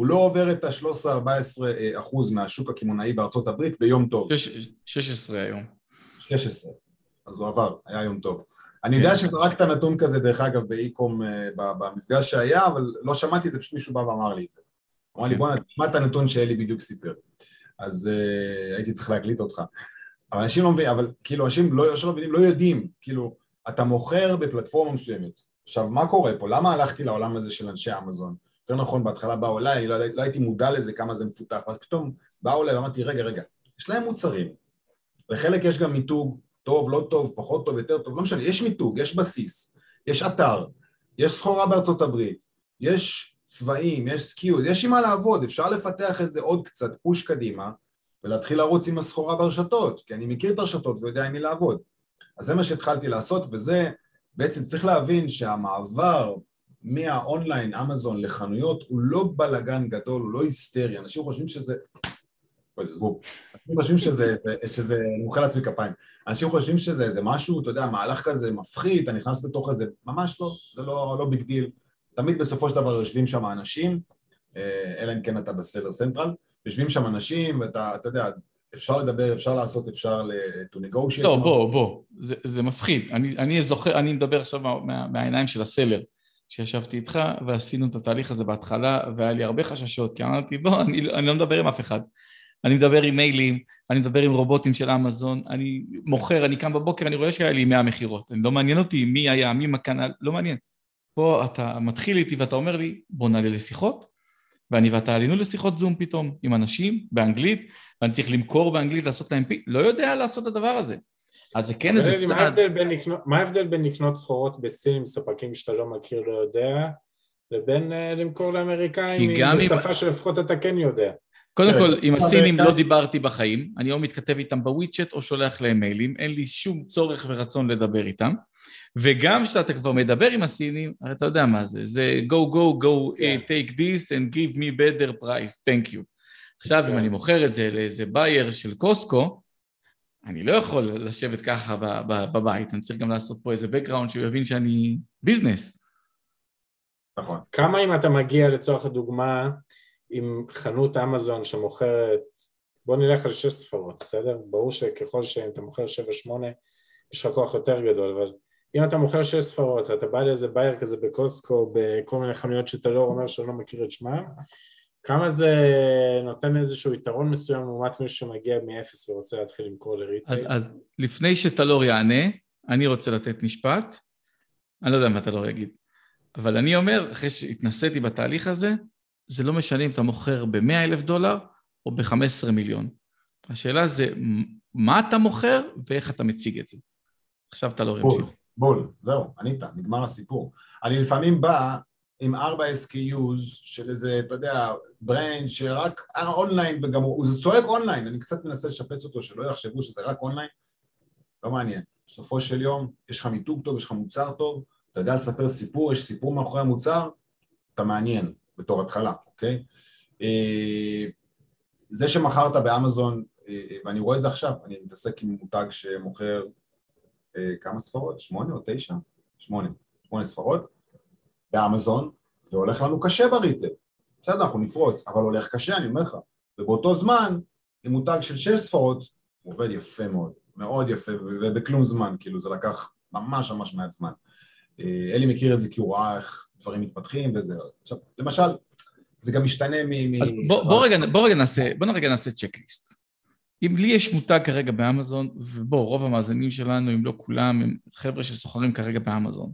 הוא לא עובר את ה-13-14 אה, אחוז מהשוק הקמעונאי בארצות הברית ביום טוב. 16 היום. 16, אז הוא עבר, היה יום טוב. אני יודע כן. שזרקת נתון כזה, דרך אגב, באיקום אה, במפגש שהיה, אבל לא שמעתי את זה, פשוט מישהו בא ואמר לי את זה. אמר לי, כן. בוא'נה, תשמע את הנתון שאלי בדיוק סיפר. אז uh, הייתי צריך להקליט אותך. אבל אנשים לא מבינים, אבל כאילו אנשים לא, לא מבינים, לא יודעים, כאילו, אתה מוכר בפלטפורמה מסוימת. עכשיו, מה קורה פה? למה הלכתי לעולם הזה של אנשי אמזון? יותר נכון, בהתחלה באו אליי, אני לא, לא הייתי מודע לזה כמה זה מפותח, ואז פתאום באו אליי ואמרתי, רגע, רגע, יש להם מוצרים, לחלק יש גם מיתוג, טוב, לא טוב, פחות טוב, יותר טוב, לא משנה, יש מיתוג, יש בסיס, יש אתר, יש סחורה בארצות הברית, יש צבעים, יש SKUs, יש עם מה לעבוד, אפשר לפתח את זה עוד קצת, פוש קדימה, ולהתחיל לרוץ עם הסחורה ברשתות, כי אני מכיר את הרשתות ויודע עם מי לעבוד. אז זה מה שהתחלתי לעשות, וזה, בעצם צריך להבין שהמעבר מהאונליין, אמזון, לחנויות, הוא לא בלאגן גדול, הוא לא היסטרי, אנשים חושבים שזה... זה זבוב. אנשים חושבים שזה, זה, שזה, אני מוחא לעצמי כפיים, אנשים חושבים שזה איזה משהו, אתה יודע, מהלך כזה מפחיד, אתה נכנס לתוך איזה, ממש לא, זה לא, לא big deal. תמיד בסופו של דבר יושבים שם אנשים, אה, אלא אם כן אתה ב Seller Central, יושבים שם אנשים, ואתה, אתה יודע, אפשר לדבר, אפשר לעשות, אפשר to negotiate. לא, בוא, בוא, זה, זה מפחיד. אני, אני זוכר, אני מדבר עכשיו מה, מהעיניים של ה seller. שישבתי איתך ועשינו את התהליך הזה בהתחלה והיה לי הרבה חששות כי אמרתי בוא אני, אני לא מדבר עם אף אחד אני מדבר עם מיילים, אני מדבר עם רובוטים של אמזון, אני מוכר, אני קם בבוקר, אני רואה שהיה לי 100 מכירות, לא מעניין אותי מי היה, מי מקנה, לא מעניין. פה אתה מתחיל איתי ואתה אומר לי, בוא נעלה לשיחות, ואני ואתה עלינו לשיחות זום פתאום עם אנשים באנגלית, ואני צריך למכור באנגלית, לעשות להם פי, לא יודע לעשות את הדבר הזה. אז זה כן איזה צעד... מה ההבדל בין לקנות סחורות בסין עם ספקים שאתה לא מכיר, לא יודע, לבין uh, למכור לאמריקאים בשפה אם... שלפחות אתה כן יודע? קודם כל, עם הסינים לא דיברתי בחיים, אני או מתכתב איתם בוויצ'ט או שולח להם מיילים, אין לי שום צורך ורצון לדבר איתם, וגם כשאתה כבר מדבר עם הסינים, אתה יודע מה זה, זה go go go yeah. כן. take this and give me better price, thank you. עכשיו, אם כן. אני מוכר את זה לאיזה בייר של קוסקו, אני לא יכול לשבת ככה בבית, אני צריך גם לעשות פה איזה background שהוא יבין שאני ביזנס. נכון. כמה אם אתה מגיע לצורך הדוגמה עם חנות אמזון שמוכרת, בוא נלך על שש ספרות, בסדר? ברור שככל שאתה מוכר שבע שמונה יש לך כוח יותר גדול, אבל אם אתה מוכר שש ספרות ואתה בא לאיזה בייר כזה בקוסקו, בכל מיני חנויות שאתה לא אומר שאני לא מכיר את שמם, כמה זה נותן איזשהו יתרון מסוים לעומת מישהו שמגיע מאפס ורוצה להתחיל למכור לריטייל? אז, אז לפני שטלור יענה, אני רוצה לתת משפט, אני לא יודע מה טלאור יגיד, אבל אני אומר, אחרי שהתנסיתי בתהליך הזה, זה לא משנה אם אתה מוכר ב-100 אלף דולר או ב-15 מיליון. השאלה זה מה אתה מוכר ואיך אתה מציג את זה. עכשיו אתה לא רואה בול, בול, זהו, ענית, נגמר הסיפור. אני לפעמים בא עם ארבע SKUs של איזה, אתה יודע, brand שרק אונליין וגם הוא, זה צועק אונליין, אני קצת מנסה לשפץ אותו, שלא יחשבו שזה רק אונליין, לא מעניין. בסופו של יום, יש לך מיתוג טוב, יש לך מוצר טוב, אתה יודע לספר סיפור, יש סיפור מאחורי המוצר, אתה מעניין בתור התחלה, אוקיי? אה, זה שמכרת באמזון, אה, ואני רואה את זה עכשיו, אני מתעסק עם מותג שמוכר אה, כמה ספרות? שמונה או תשע? שמונה, שמונה ספרות באמזון, זה הולך לנו קשה בריטל. בסדר, אנחנו נפרוץ, אבל הולך קשה, אני אומר לך. ובאותו זמן, עם מותג של שש ספרות, הוא עובד יפה מאוד, מאוד יפה, ובכלום זמן, כאילו זה לקח ממש ממש מעט זמן. אה, אלי מכיר את זה כי הוא ראה איך דברים מתפתחים וזה. עכשיו, למשל, זה גם משתנה מ... בוא, בוא, רגע, בוא רגע נעשה, בוא רגע נעשה צ'קליסט. אם לי יש מותג כרגע באמזון, ובוא, רוב המאזינים שלנו, אם לא כולם, הם חבר'ה שסוחרים כרגע באמזון.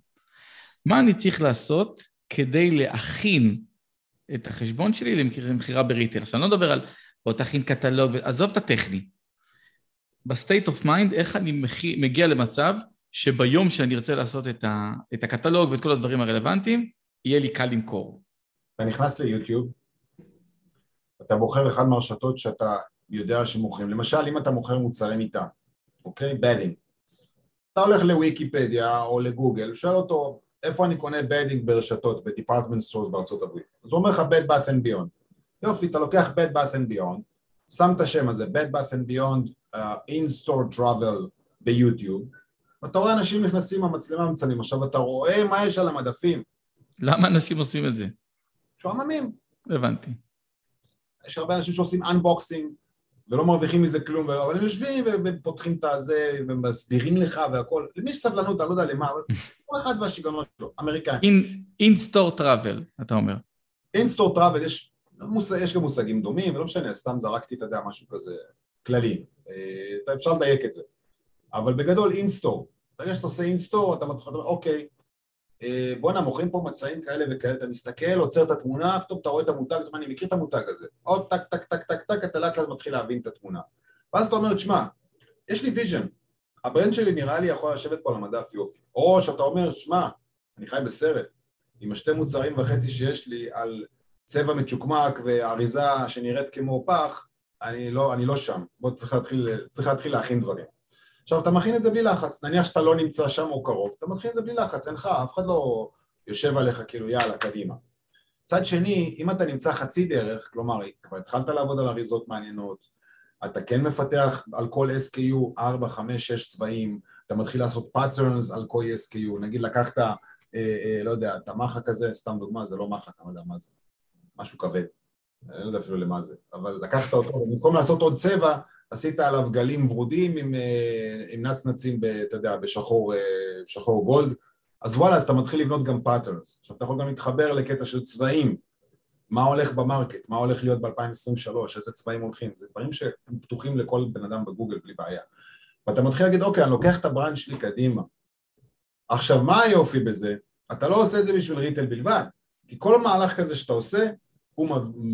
מה אני צריך לעשות כדי להכין את החשבון שלי למכירה ב retail? עכשיו, אני לא מדבר על בוא תכין קטלוג, עזוב את הטכני. ב state of mind, איך אני מגיע למצב שביום שאני ארצה לעשות את, ה, את הקטלוג ואת כל הדברים הרלוונטיים, יהיה לי קל למכור. אתה נכנס ליוטיוב, אתה בוחר אחד מהרשתות שאתה יודע שמוכרים, למשל אם אתה מוכר מוצרי מיטה, אוקיי? bedding. אתה הולך לוויקיפדיה או לגוגל, שואל אותו איפה אני קונה bedding ברשתות, ב department stores בארצות הברית. אז הוא אומר לך Bed Bath and Beyond. יופי, אתה לוקח Bed Bath and Beyond, שם את השם הזה, Bath and Beyond uh, in-store travel ביוטיוב, ואתה רואה אנשים נכנסים המצלמה מצלמים, עכשיו אתה רואה מה יש על המדפים. למה אנשים עושים את זה? שועממים. הבנתי. יש הרבה אנשים שעושים unboxing ולא מרוויחים מזה כלום, אבל הם יושבים ופותחים את הזה ומסבירים לך והכל. למי יש סבלנות, אני לא יודע למה, אבל כל אחד והשיגעונות שלו, אמריקאים. In-store travel, אתה אומר. In-store travel, יש, יש גם מושגים דומים, ולא משנה, סתם זרקתי, אתה יודע, משהו כזה כללי. אה, אפשר לדייק את זה. אבל בגדול in-store, ברגע שאתה עושה in-store אתה מתחיל, אוקיי, אה, בואנה מוכרים פה מצעים כאלה וכאלה, אתה מסתכל, עוצר את התמונה, פתאום אתה רואה את המותג, אתה אומר, אני מכיר את המותג הזה, עוד טק טק טק טק טק, אתה לאט לאט מתחיל להבין את התמונה. ואז אתה אומר, תשמע, יש לי vision, ה brand שלי נראה לי יכול לשבת פה על המדף יופי. או שאתה אומר, שמע, אני חי בסרט, עם השתי מוצרים וחצי שיש לי על צבע מצ'וקמק ואריזה שנראית כמו פח, אני לא, אני לא שם, בוא צריך להתחיל, צריך להתחיל להכין דברים. עכשיו אתה מכין את זה בלי לחץ, נניח שאתה לא נמצא שם או קרוב, אתה מכין את זה בלי לחץ, אין לך, אף אחד לא יושב עליך כאילו יאללה קדימה. צד שני, אם אתה נמצא חצי דרך, כלומר כבר התחלת לעבוד על אריזות מעניינות, אתה כן מפתח על כל SKU 4, 5, 6 צבעים, אתה מתחיל לעשות patterns על כל SKU, נגיד לקחת, אה, אה, לא יודע, את המחק הזה, סתם דוגמה, זה לא מחק, אני לא יודע מה זה, משהו כבד, אני לא יודע אפילו למה זה, אבל לקחת אותו, במקום לעשות עוד צבע, עשית עליו גלים ורודים עם, אה, עם נצנצים, ב, אתה יודע, בשחור אה, שחור gold, אז וואלה, אז אתה מתחיל לבנות גם patterns. עכשיו אתה יכול גם להתחבר לקטע של צבעים, מה הולך ב market, מה הולך להיות ב-2023, איזה צבעים הולכים, זה דברים שהם פתוחים לכל בן אדם בגוגל בלי בעיה. ואתה מתחיל להגיד, אוקיי, אני לוקח את ה brand שלי קדימה. עכשיו, מה היופי בזה? אתה לא עושה את זה בשביל retail בלבד, כי כל מהלך כזה שאתה עושה, הוא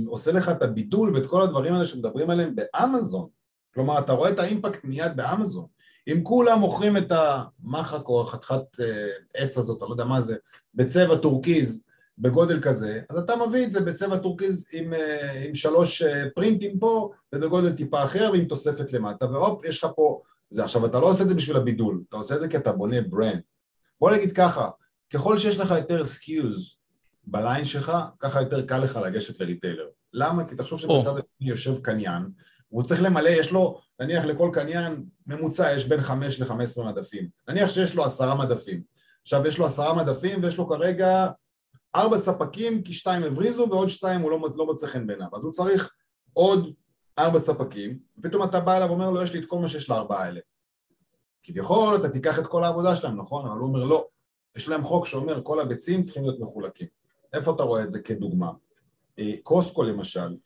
עושה לך את הבידול ואת כל הדברים האלה שמדברים עליהם באמזון. כלומר, אתה רואה את ה impact מיד באמזון. אם כולם מוכרים את המחק או החתיכת אה, עץ הזאת, אני לא יודע מה זה, בצבע טורקיז בגודל כזה, אז אתה מביא את זה בצבע טורקיז עם, אה, עם שלוש אה, פרינטים פה ובגודל טיפה אחר ועם תוספת למטה, והופ, יש לך פה זה. עכשיו, אתה לא עושה את זה בשביל הבידול, אתה עושה את זה כי אתה בונה brand. בוא נגיד ככה, ככל שיש לך יותר SKUs ב line שלך, ככה יותר קל לך לגשת ל retailer. למה? כי תחשוב שבצד השני יושב קניין והוא צריך למלא, יש לו, נניח לכל קניין ממוצע יש בין 5 ל-15 מדפים. נניח שיש לו עשרה מדפים. עכשיו יש לו עשרה מדפים ויש לו כרגע ארבע ספקים כי שתיים הבריזו ועוד שתיים הוא לא, לא מוצא חן בעיניו. אז הוא צריך עוד ארבע ספקים, ופתאום אתה בא אליו ואומר לו יש לי את כל מה שיש לארבעה האלה. כביכול אתה תיקח את כל העבודה שלהם, נכון? אבל הוא אומר לא. יש להם חוק שאומר כל הביצים צריכים להיות מחולקים. איפה אתה רואה את זה כדוגמה? אה, קוסקו למשל,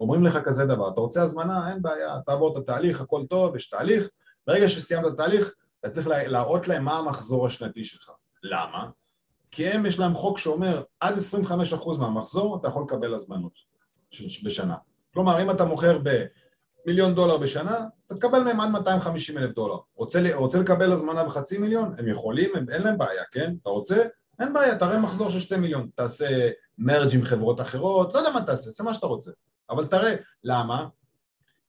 אומרים לך כזה דבר, אתה רוצה הזמנה, אין בעיה, תעבור את התהליך, הכל טוב, יש תהליך, ברגע שסיימת את התהליך, אתה צריך להראות להם מה המחזור השנתי שלך. למה? כי הם, יש להם חוק שאומר, עד 25% מהמחזור אתה יכול לקבל הזמנות בשנה. כלומר, אם אתה מוכר ב... מיליון דולר בשנה, אתה תקבל מהם עד 250 אלף דולר. רוצה, רוצה לקבל הזמנה בחצי מיליון? הם יכולים, הם, אין להם בעיה, כן? אתה רוצה? אין בעיה, תראה מחזור של שתי מיליון. תעשה מרג' עם חברות אחרות, לא יודע מה תעשה, זה מה שאתה רוצה. אבל תראה, למה?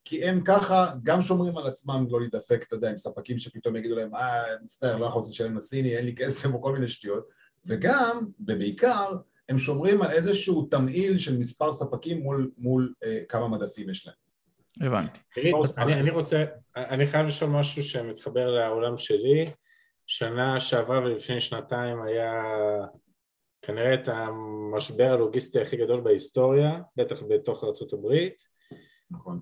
כי הם ככה גם שומרים על עצמם לא להידפק, אתה יודע, עם ספקים שפתאום יגידו להם, אה, מצטער, לא יכולתי לשלם לסיני, אין לי כסף או כל מיני שטויות, וגם, ובעיקר, הם שומרים על איזשהו תמהיל של מספר ספקים מול, מול אה, כמה מדפים יש להם. הבנתי. אני, אני רוצה, אני חייב לשאול משהו שמתחבר לעולם שלי. שנה שעברה ולפני שנתיים היה כנראה את המשבר הלוגיסטי הכי גדול בהיסטוריה, בטח בתוך ארה"ב. נכון.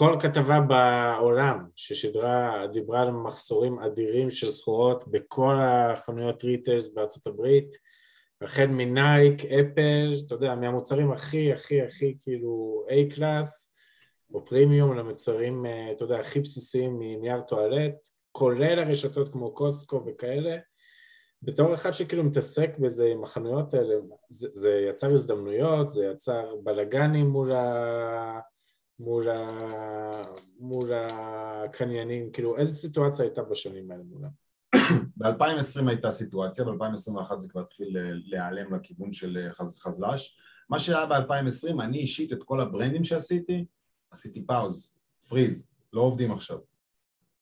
כל כתבה בעולם ששידרה, דיברה על מחסורים אדירים של סחורות בכל החנויות retails בארצות הברית, החל מנייק, אפל, אתה יודע, מהמוצרים הכי הכי הכי כאילו A-class או פרימיום למוצרים, אה, אתה יודע, הכי בסיסיים מנייר טואלט, כולל הרשתות כמו קוסקו וכאלה. בתור אחד שכאילו מתעסק בזה עם החנויות האלה, זה, זה יצר הזדמנויות, זה יצר בלאגנים מול ה... מול, ה... מול הקניינים, כאילו איזה סיטואציה הייתה בשנים האלה מולם? ב-2020 הייתה סיטואציה, ב-2021 זה כבר התחיל להיעלם לכיוון של חז... חזל"ש. מה שהיה ב-2020, אני אישית את כל הברנדים שעשיתי, עשיתי פאוז, פריז, לא עובדים עכשיו.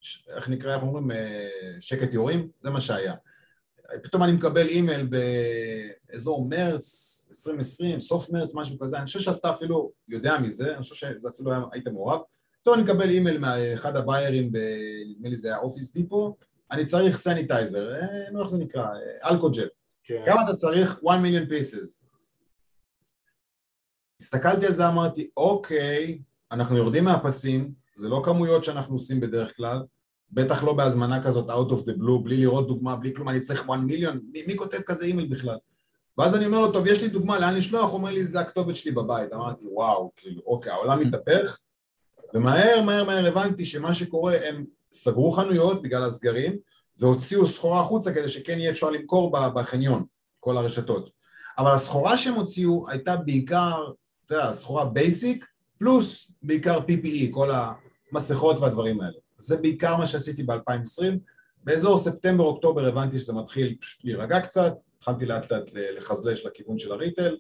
ש... איך נקרא, איך אומרים, אה, שקט יורים? זה מה שהיה. פתאום אני מקבל אימייל באזור מרץ 2020, סוף מרץ, משהו כזה, אני חושב שאתה אפילו יודע מזה, אני חושב שזה אפילו היית מעורב, פתאום אני מקבל אימייל מאחד הביירים, נדמה לי זה היה אופיס דיפו, אני צריך sanitizer, אה, נו איך זה נקרא, אלכוג'ל, כן. כמה אתה צריך? 1 מיליון pieces. הסתכלתי על זה, אמרתי, אוקיי, אנחנו יורדים מהפסים, זה לא כמויות שאנחנו עושים בדרך כלל, בטח לא בהזמנה כזאת out of the blue, בלי לראות דוגמה, בלי כלום, אני צריך 1 מיליון, מי, מי כותב כזה אימייל בכלל? ואז אני אומר לו, טוב, יש לי דוגמה לאן לשלוח, הוא אומר לי, זה הכתובת שלי בבית. אמרתי, וואו, כאילו, אוקיי, העולם מתהפך, ומהר, מהר, מהר הבנתי שמה שקורה, הם סגרו חנויות בגלל הסגרים, והוציאו סחורה החוצה כדי שכן יהיה אפשר למכור בחניון, כל הרשתות. אבל הסחורה שהם הוציאו הייתה בעיקר, אתה יודע, סחורה basic, פלוס בעיקר PPE, כל המסכות והדברים האלה. זה בעיקר מה שעשיתי ב-2020. באזור ספטמבר-אוקטובר הבנתי שזה מתחיל פשוט להירגע קצת, התחלתי לאט לאט לחזלש לכיוון של ה retail,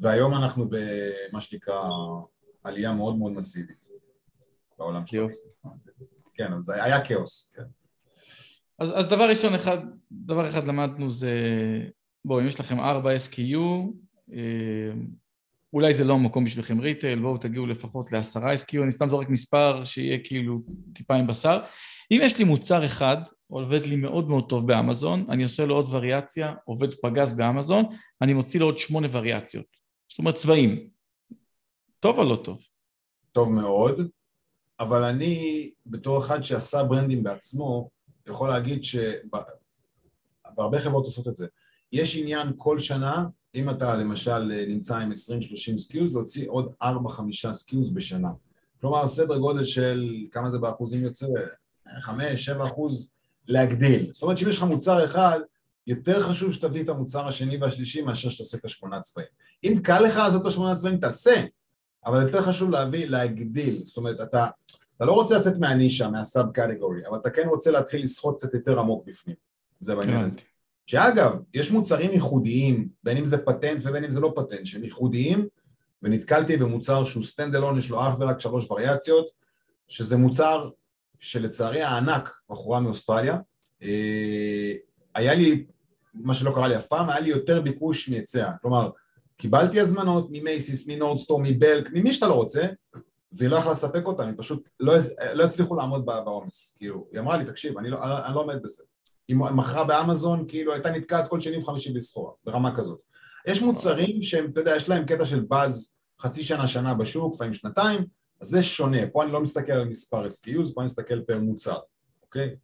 והיום אנחנו במה שנקרא עלייה מאוד מאוד מסיבית בעולם שלנו. כן, אז היה כאוס, כן. אז, אז דבר ראשון אחד, דבר אחד למדנו זה, בואו, אם יש לכם 4 SKU, אולי זה לא המקום בשבילכם ריטייל, בואו תגיעו לפחות לעשרה SKU, אני סתם זורק מספר שיהיה כאילו טיפה עם בשר. אם יש לי מוצר אחד, עובד לי מאוד מאוד טוב באמזון, אני עושה לו עוד וריאציה, עובד פגז באמזון, אני מוציא לו עוד שמונה וריאציות. זאת אומרת צבעים. טוב או לא טוב? טוב מאוד, אבל אני בתור אחד שעשה brandים בעצמו, יכול להגיד שבהרבה חברות עושות את זה. יש עניין כל שנה אם אתה למשל נמצא עם 20-30 SKUs, להוציא עוד 4-5 SKUs בשנה. כלומר, סדר גודל של, כמה זה באחוזים יוצא? 5-7 אחוז להגדיל. זאת אומרת שאם יש לך מוצר אחד, יותר חשוב שתביא את המוצר השני והשלישי מאשר שתעשה את השמונה צבעים. אם קל לך לעשות את השמונה צבעים, תעשה, אבל יותר חשוב להביא, להגדיל. זאת אומרת, אתה, אתה לא רוצה לצאת מהנישה, מה sub category, אבל אתה כן רוצה להתחיל לסחוט קצת יותר עמוק בפנים. זה בעניין הזה. שאגב, יש מוצרים ייחודיים, בין אם זה פטנט ובין אם זה לא פטנט, שהם ייחודיים, ונתקלתי במוצר שהוא stand alone, יש לו אך ורק שלוש וריאציות, שזה מוצר שלצערי הענק, בחורה מאוסטרליה, אה, היה לי, מה שלא קרה לי אף פעם, היה לי יותר ביקוש מהיצע, כלומר, קיבלתי הזמנות ממייסיס, מנורדסטרום, מבלק, ממי שאתה לא רוצה, והיא לא יכלה לספק אותם, הם פשוט לא, לא הצליחו לעמוד בעומס, כאילו, היא אמרה לי, תקשיב, אני לא, אני לא עומד בזה. היא מכרה באמזון, כאילו הייתה נתקעת כל שני וחמישי בסחורה, ברמה כזאת. יש מוצרים שהם, אתה יודע, יש להם קטע של באז חצי שנה, שנה בשוק, לפעמים שנתיים, אז זה שונה, פה אני לא מסתכל על מספר SKUs, פה אני מסתכל per מוצר, אוקיי?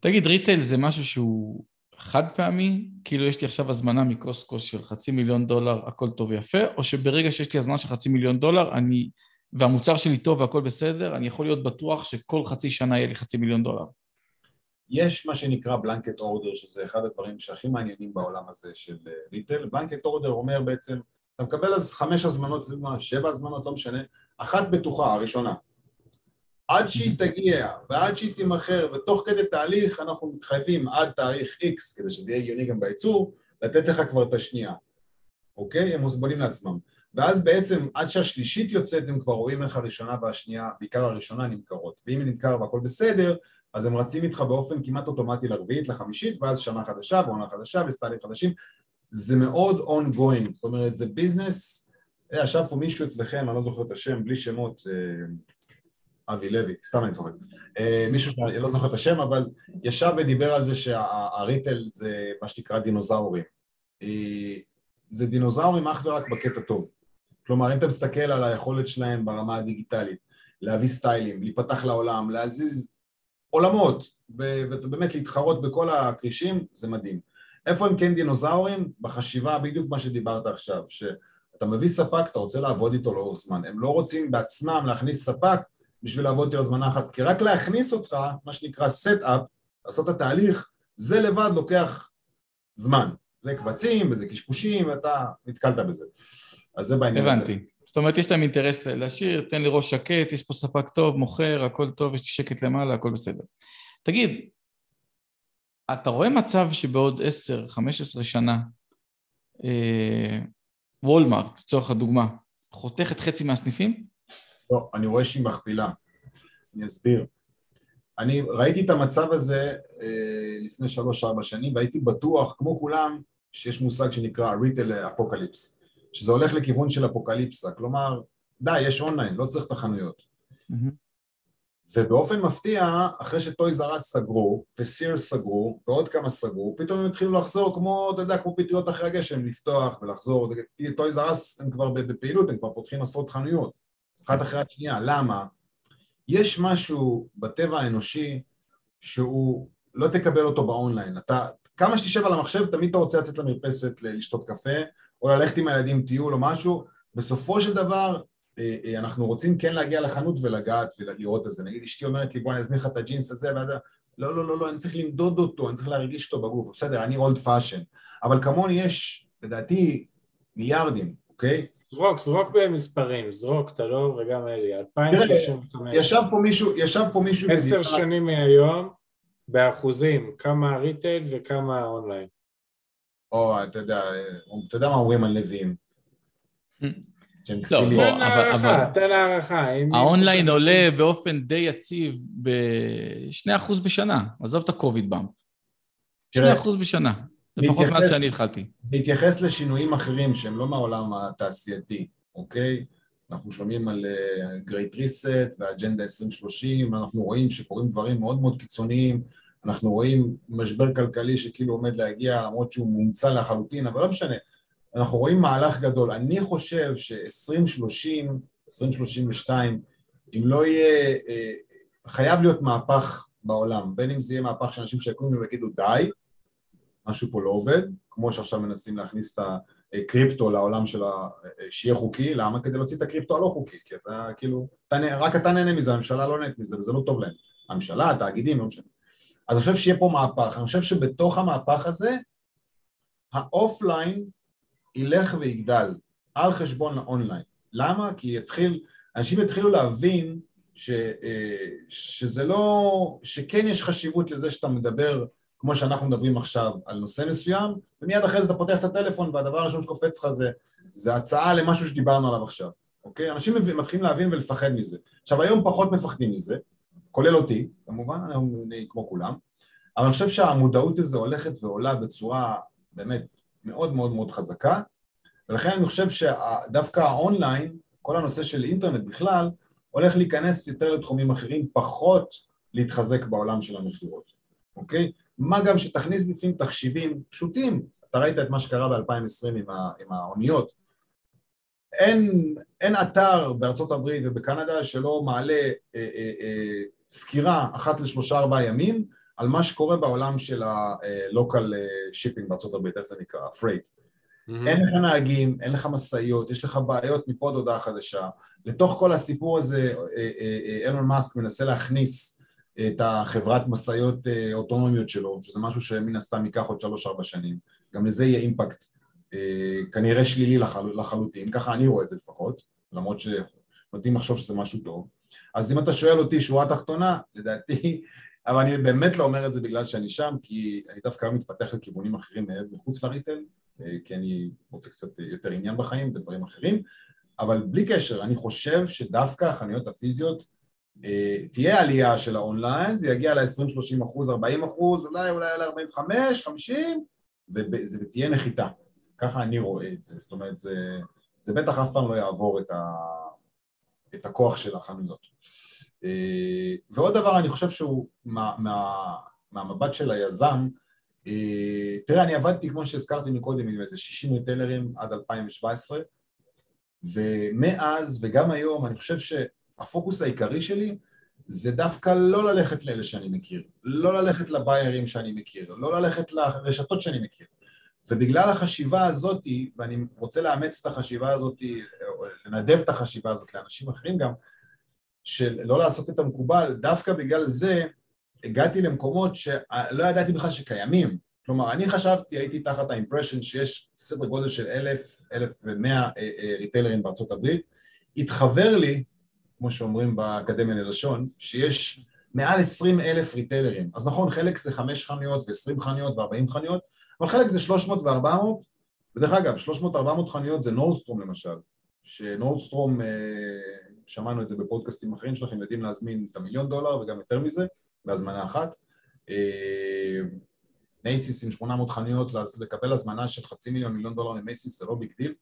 תגיד, retail זה משהו שהוא חד פעמי? כאילו יש לי עכשיו הזמנה מקוסקו של חצי מיליון דולר, הכל טוב ויפה, או שברגע שיש לי הזמנה של חצי מיליון דולר, אני, והמוצר שלי טוב והכל בסדר, אני יכול להיות בטוח שכל חצי שנה יהיה לי חצי מיליון דולר. יש מה שנקרא בלנקט אורדר, שזה אחד הדברים שהכי מעניינים בעולם הזה של ריטל. בלנקט אורדר אומר בעצם, אתה מקבל אז חמש הזמנות, שבע הזמנות, לא משנה, אחת בטוחה, הראשונה. עד שהיא תגיע ועד שהיא תימכר, ותוך כדי תהליך אנחנו מתחייבים עד תאריך X, כדי שזה יהיה הגיוני גם בייצור, לתת לך כבר את השנייה, אוקיי? הם מוסבלים לעצמם. ואז בעצם עד שהשלישית יוצאת הם כבר רואים איך הראשונה והשנייה, בעיקר הראשונה נמכרות. ואם היא נמכר והכל בסדר, אז הם רצים איתך באופן כמעט אוטומטי לרביעית, לחמישית, ואז שנה חדשה ועונה חדשה וסטיילים חדשים. זה מאוד ongoing, זאת אומרת זה ביזנס, אה, ישב פה מישהו אצלכם, אני לא זוכר את השם, בלי שמות, אה, אבי לוי, סתם אני צוחק, אה, מישהו שאני לא זוכר את השם, אבל ישב ודיבר על זה שהריטל זה מה שנקרא דינוזאורים. זה דינוזאורים אך ורק בקטע טוב. כלומר, אם אתה מסתכל על היכולת שלהם ברמה הדיגיטלית, להביא סטיילים, להיפתח לעולם, להזיז עולמות, ובאמת להתחרות בכל הכרישים, זה מדהים. איפה הם כן דינוזאורים? בחשיבה בדיוק מה שדיברת עכשיו, שאתה מביא ספק, אתה רוצה לעבוד איתו לאורך זמן. הם לא רוצים בעצמם להכניס ספק בשביל לעבוד איתו זמנה אחת, כי רק להכניס אותך, מה שנקרא set-up, לעשות את התהליך, זה לבד לוקח זמן. זה קבצים וזה קשקושים, ואתה נתקלת בזה. אז זה בעניין הזה. הבנתי. זאת אומרת, יש להם אינטרס להשאיר, תן לי ראש שקט, יש פה ספק טוב, מוכר, הכל טוב, יש לי שקט למעלה, הכל בסדר. תגיד, אתה רואה מצב שבעוד 10-15 שנה אה, וולמארט, לצורך הדוגמה, חותכת חצי מהסניפים? לא, אני רואה שהיא מכפילה. אני אסביר. אני ראיתי את המצב הזה אה, לפני שלוש-ארבע שנים והייתי בטוח, כמו כולם, שיש מושג שנקרא retail apocalypse, שזה הולך לכיוון של אפוקליפסה, כלומר, די, יש אונליין, לא צריך את החנויות. Mm-hmm. ובאופן מפתיע, אחרי שטויז ארס סגרו, וסירס סגרו, ועוד כמה סגרו, פתאום הם התחילו לחזור כמו, אתה יודע, כמו פטריות אחרי הגשם, לפתוח ולחזור, טויז ארס הם כבר בפעילות, הם כבר פותחים עשרות חנויות, אחת אחרי השנייה, למה? יש משהו בטבע האנושי שהוא, לא תקבל אותו באונליין, אתה, כמה שתשב על המחשב, תמיד אתה רוצה לצאת למרפסת לשתות קפה, או ללכת עם הילדים טיול או משהו, בסופו של דבר אה, אה, אנחנו רוצים כן להגיע לחנות ולגעת ולראות את זה. נגיד אשתי אומרת לי בוא אני אזמין לך את הג'ינס הזה ואז לא, לא, לא, לא, אני צריך למדוד אותו, אני צריך להרגיש אותו בגוף, בסדר, אני old fashioned, אבל כמוני יש, לדעתי, מיליארדים, אוקיי? זרוק, זרוק במספרים, זרוק, אתה לא וגם אלי, 2035. ישב פה מישהו, ישב פה מישהו... עשר שנים מהיום, באחוזים, כמה retail וכמה אונליין. או, אתה יודע, אתה יודע מה אומרים על נביאים. לא, בוא, אבל... תן הערכה. האונליין עולה באופן די יציב ב-2% בשנה, עזוב את ה COVID bump. 2% בשנה, לפחות מאז שאני התחלתי. להתייחס לשינויים אחרים שהם לא מהעולם התעשייתי, אוקיי? אנחנו שומעים על גרייט ריסט ואג'נדה 2030, אנחנו רואים שקורים דברים מאוד מאוד קיצוניים, אנחנו רואים משבר כלכלי שכאילו עומד להגיע למרות שהוא מומצא לחלוטין, אבל לא משנה. אנחנו רואים מהלך גדול. אני חושב ש-2030, 2032, אם לא יהיה, אה, חייב להיות מהפך בעולם, בין אם זה יהיה מהפך שאנשים שיקומו ויגידו די, משהו פה לא עובד, כמו שעכשיו מנסים להכניס את הקריפטו לעולם של ה... שיהיה חוקי, למה? כדי להוציא את הקריפטו הלא חוקי, כי אתה כאילו, רק אתה נהנה מזה, הממשלה לא נהנית מזה וזה לא טוב להם. הממשלה, התאגידים, לא משנה. אז אני חושב שיהיה פה מהפך, אני חושב שבתוך המהפך הזה ה offline ילך ויגדל על חשבון האונליין. למה? כי יתחיל, אנשים יתחילו להבין ש, אה, שזה לא, שכן יש חשיבות לזה שאתה מדבר כמו שאנחנו מדברים עכשיו על נושא מסוים ומיד אחרי זה אתה פותח את הטלפון והדבר הראשון שקופץ לך זה, זה הצעה למשהו שדיברנו עליו עכשיו, אוקיי? אנשים מתחילים להבין ולפחד מזה. עכשיו היום פחות מפחדים מזה, כולל אותי כמובן, אני כמו כולם, אבל אני חושב שהמודעות הזו הולכת ועולה בצורה באמת מאוד מאוד מאוד חזקה, ולכן אני חושב שדווקא האונליין, כל הנושא של אינטרנט בכלל, הולך להיכנס יותר לתחומים אחרים, פחות להתחזק בעולם של המכירות, אוקיי? מה גם שתכניס לפעמים תחשיבים פשוטים, אתה ראית את מה שקרה ב-2020 עם, עם האוניות, אין, אין אתר בארצות הברית ובקנדה שלא מעלה אה, אה, אה, סקירה אחת לשלושה ארבעה ימים על מה שקורה בעולם של ה-local shipping בארצות הברית, איך זה נקרא? freight. Mm-hmm. אין לך נהגים, אין לך משאיות, יש לך בעיות מפה עד הודעה חדשה. לתוך כל הסיפור הזה אילון מאסק מנסה להכניס את החברת משאיות אוטונומיות שלו, שזה משהו שמן הסתם ייקח עוד שלוש-ארבע שנים. גם לזה יהיה אימפקט כנראה שלילי לחל... לחלוטין, ככה אני רואה את זה לפחות, למרות שנוטים לחשוב שזה משהו טוב. אז אם אתה שואל אותי שורה תחתונה, לדעתי, [laughs] אבל אני באמת לא אומר את זה בגלל שאני שם, כי אני דווקא מתפתח לכיוונים אחרים מחוץ לריטל, אה, כי אני רוצה קצת יותר עניין בחיים ודברים אחרים, אבל בלי קשר, אני חושב שדווקא החנויות הפיזיות, אה, תהיה עלייה של האונליין, זה יגיע ל-20-30 אחוז, 40 אחוז, אולי אולי ל-45, 50, ותהיה נחיתה. ככה אני רואה את זה, זאת אומרת, זה, זה בטח אף פעם לא יעבור את, ה, את הכוח של החנויות. אה, ועוד דבר אני חושב שהוא מה, מה, מהמבט של היזם, אה, תראה אני עבדתי כמו שהזכרתי מקודם עם איזה 60 ריטלרים עד 2017 ומאז וגם היום אני חושב שהפוקוס העיקרי שלי זה דווקא לא ללכת לאלה שאני מכיר, לא ללכת לביירים שאני מכיר, לא ללכת לרשתות שאני מכיר ובגלל החשיבה הזאת, ואני רוצה לאמץ את החשיבה הזאת, לנדב את החשיבה הזאת לאנשים אחרים גם, של לא לעשות את המקובל, דווקא בגלל זה הגעתי למקומות שלא ידעתי בכלל שקיימים. כלומר, אני חשבתי, הייתי תחת האימפרשן שיש סדר גודל של אלף, אלף ומאה אה, אה, ריטיילרים בארצות הברית. התחבר לי, כמו שאומרים באקדמיה ללשון, שיש מעל עשרים אלף ריטיילרים. אז נכון, חלק זה חמש חנויות ועשרים חנויות וארבעים חנויות, אבל חלק זה שלוש מאות וארבע מאות, ודרך אגב, שלוש מאות ארבע מאות חנויות זה Nordstrom למשל, ש Nordstrom אה, שמענו את זה בפודקאסטים אחרים שלכם, יודעים להזמין את המיליון דולר וגם יותר מזה, בהזמנה אחת. Macy's אה, עם 800 חנויות, לקבל הזמנה של חצי מיליון מיליון דולר ל Macy's זה לא big deal.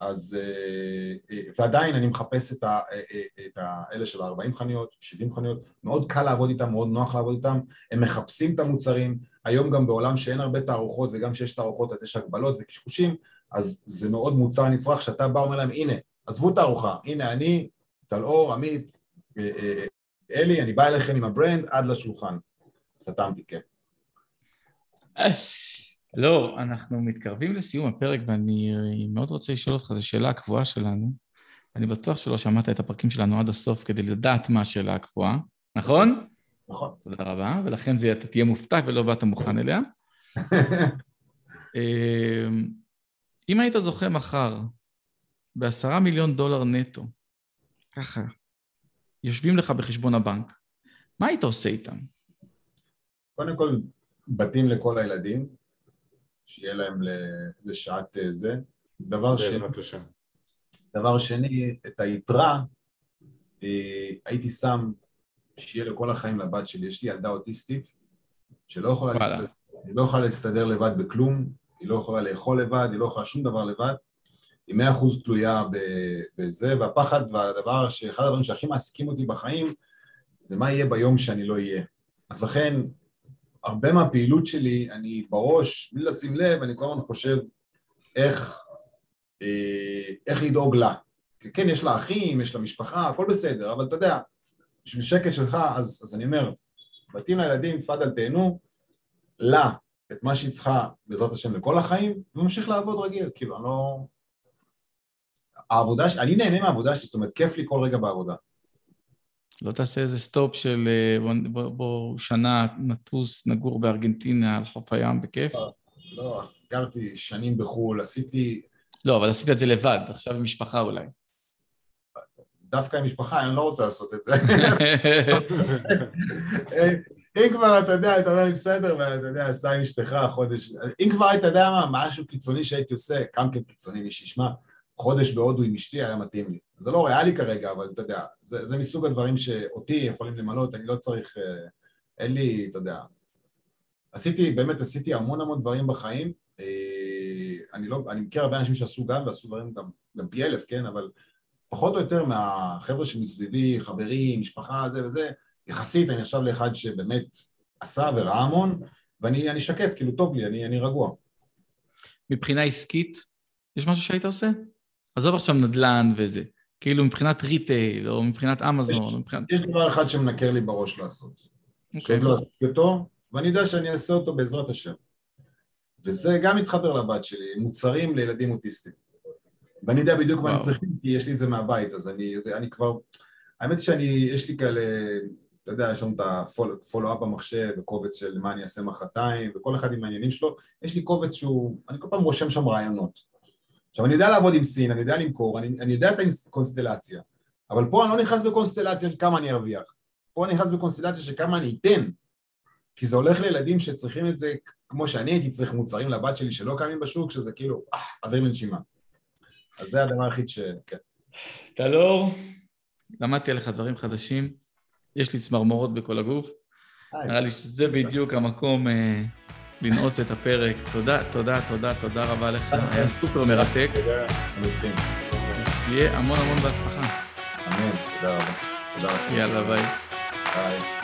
אז, אה, ועדיין אני מחפש את, ה, את האלה של ה-40 חנויות, 70 חנויות, מאוד קל לעבוד איתם, מאוד נוח לעבוד איתם, הם מחפשים את המוצרים, היום גם בעולם שאין הרבה תערוכות וגם כשיש תערוכות אז יש הגבלות וקשקושים, אז זה מאוד מוצר נצרך שאתה בא ואומר להם הנה, עזבו תערוכה, הנה אני, טל אור, עמית, אה, אה, אלי, אני בא אליכם עם ה brand עד לשולחן. סתמתי, כן. לא, אנחנו מתקרבים לסיום הפרק ואני מאוד רוצה לשאול אותך, זו שאלה הקבועה שלנו. אני בטוח שלא שמעת את הפרקים שלנו עד הסוף כדי לדעת מה השאלה הקבועה, נכון? נכון. תודה רבה, ולכן זה, אתה תהיה מופתע ולא באת מוכן אליה. [laughs] אמ, אם היית זוכה מחר בעשרה מיליון דולר נטו, ככה, יושבים לך בחשבון הבנק, מה היית עושה איתם? קודם כל, בתים לכל הילדים, שיהיה להם לשעת אה, זה. דבר שני, דבר שני, את היתרה אה, הייתי שם שיהיה לכל החיים לבת שלי. יש לי ילדה אוטיסטית שלא יכולה, להסתדר, לא יכולה להסתדר לבד בכלום, היא לא יכולה לאכול לבד, היא לא יכולה שום דבר לבד, היא מאה אחוז תלויה בזה, והפחד והדבר, שאחד הדברים שהכי מעסיקים אותי בחיים זה מה יהיה ביום שאני לא אהיה. אז לכן, הרבה מהפעילות שלי, אני בראש, בלי לשים לב, אני כל הזמן חושב איך, אה, איך לדאוג לה. כן, יש לה אחים, יש לה משפחה, הכל בסדר, אבל אתה יודע, בשביל שקט שלך, אז, אז אני אומר, בתים לילדים, תפאדל תהנו, לה, את מה שהיא צריכה, בעזרת השם, לכל החיים, וממשיך לעבוד רגיל, כאילו, אני לא... העבודה, אני נהנה מהעבודה שלי, זאת אומרת, כיף לי כל רגע בעבודה. לא תעשה איזה stop של אה, בוא, בוא שנה נטוס, נגור בארגנטינה על חוף הים בכיף? לא, לא, גרתי שנים בחו"ל, עשיתי... לא, אבל עשית את זה לבד, עכשיו עם משפחה אולי. דווקא עם משפחה, אני לא רוצה לעשות את זה. [laughs] אם כבר, אתה יודע, אתה אומר לי בסדר, ואתה יודע, עשה עם אשתך חודש, אם כבר, אתה יודע מה, משהו קיצוני שהייתי עושה, גם כן קיצוני, מי שישמע, חודש בהודו עם אשתי היה מתאים לי. זה לא ריאלי כרגע, אבל אתה יודע, זה, זה מסוג הדברים שאותי יכולים למלות, אני לא צריך, אה, אין לי, אתה יודע, עשיתי, באמת עשיתי המון המון דברים בחיים, אה, אני לא, אני מכיר הרבה אנשים שעשו גם ועשו דברים גם, גם פי אלף, כן, אבל פחות או יותר מהחבר'ה שמסביבי, חברים, משפחה, זה וזה, יחסית אני עכשיו לאחד שבאמת עשה וראה המון, ואני שקט, כאילו טוב לי, אני, אני רגוע. מבחינה עסקית, יש משהו שהיית עושה? עזוב עכשיו נדל"ן וזה, כאילו מבחינת ריטייל או מבחינת אמזון, יש, מבחינת... יש דבר אחד שמנקר לי בראש לעשות. Okay. אוקיי. שעוד לא עשיתי אותו, ואני יודע שאני אעשה אותו בעזרת השם. וזה גם מתחבר לבת שלי, מוצרים לילדים אוטיסטים. ואני יודע בדיוק מה אני צריך, כי יש לי את זה מהבית, אז אני, זה, אני כבר... האמת שאני, יש לי כאלה, אתה יודע, יש לנו את הפולו-אפ במחשב, וקובץ של מה אני אעשה מחרתיים, וכל אחד עם העניינים שלו, יש לי קובץ שהוא, אני כל פעם רושם שם רעיונות. עכשיו, אני יודע לעבוד עם סין, אני יודע למכור, אני, אני יודע את הקונסטלציה, אבל פה אני לא נכנס בקונסטלציה של כמה אני ארוויח, פה אני נכנס בקונסטלציה של כמה אני אתן, כי זה הולך לילדים שצריכים את זה כמו שאני הייתי צריך מוצרים לבת שלי שלא קיימים בשוק, שזה כאילו, אה, אוויר לנשימה. אז זה הדבר היחיד ש... כן. טלור, למדתי עליך דברים חדשים, יש לי צמרמורות בכל הגוף, נראה לי שזה בדיוק המקום אה, לנעוץ את הפרק. תודה, תודה, תודה, תודה רבה לך, היה סופר מרתק. תודה. אלופים. שיהיה המון המון בהצלחה. אמן, תודה רבה. יאללה, ביי. ביי.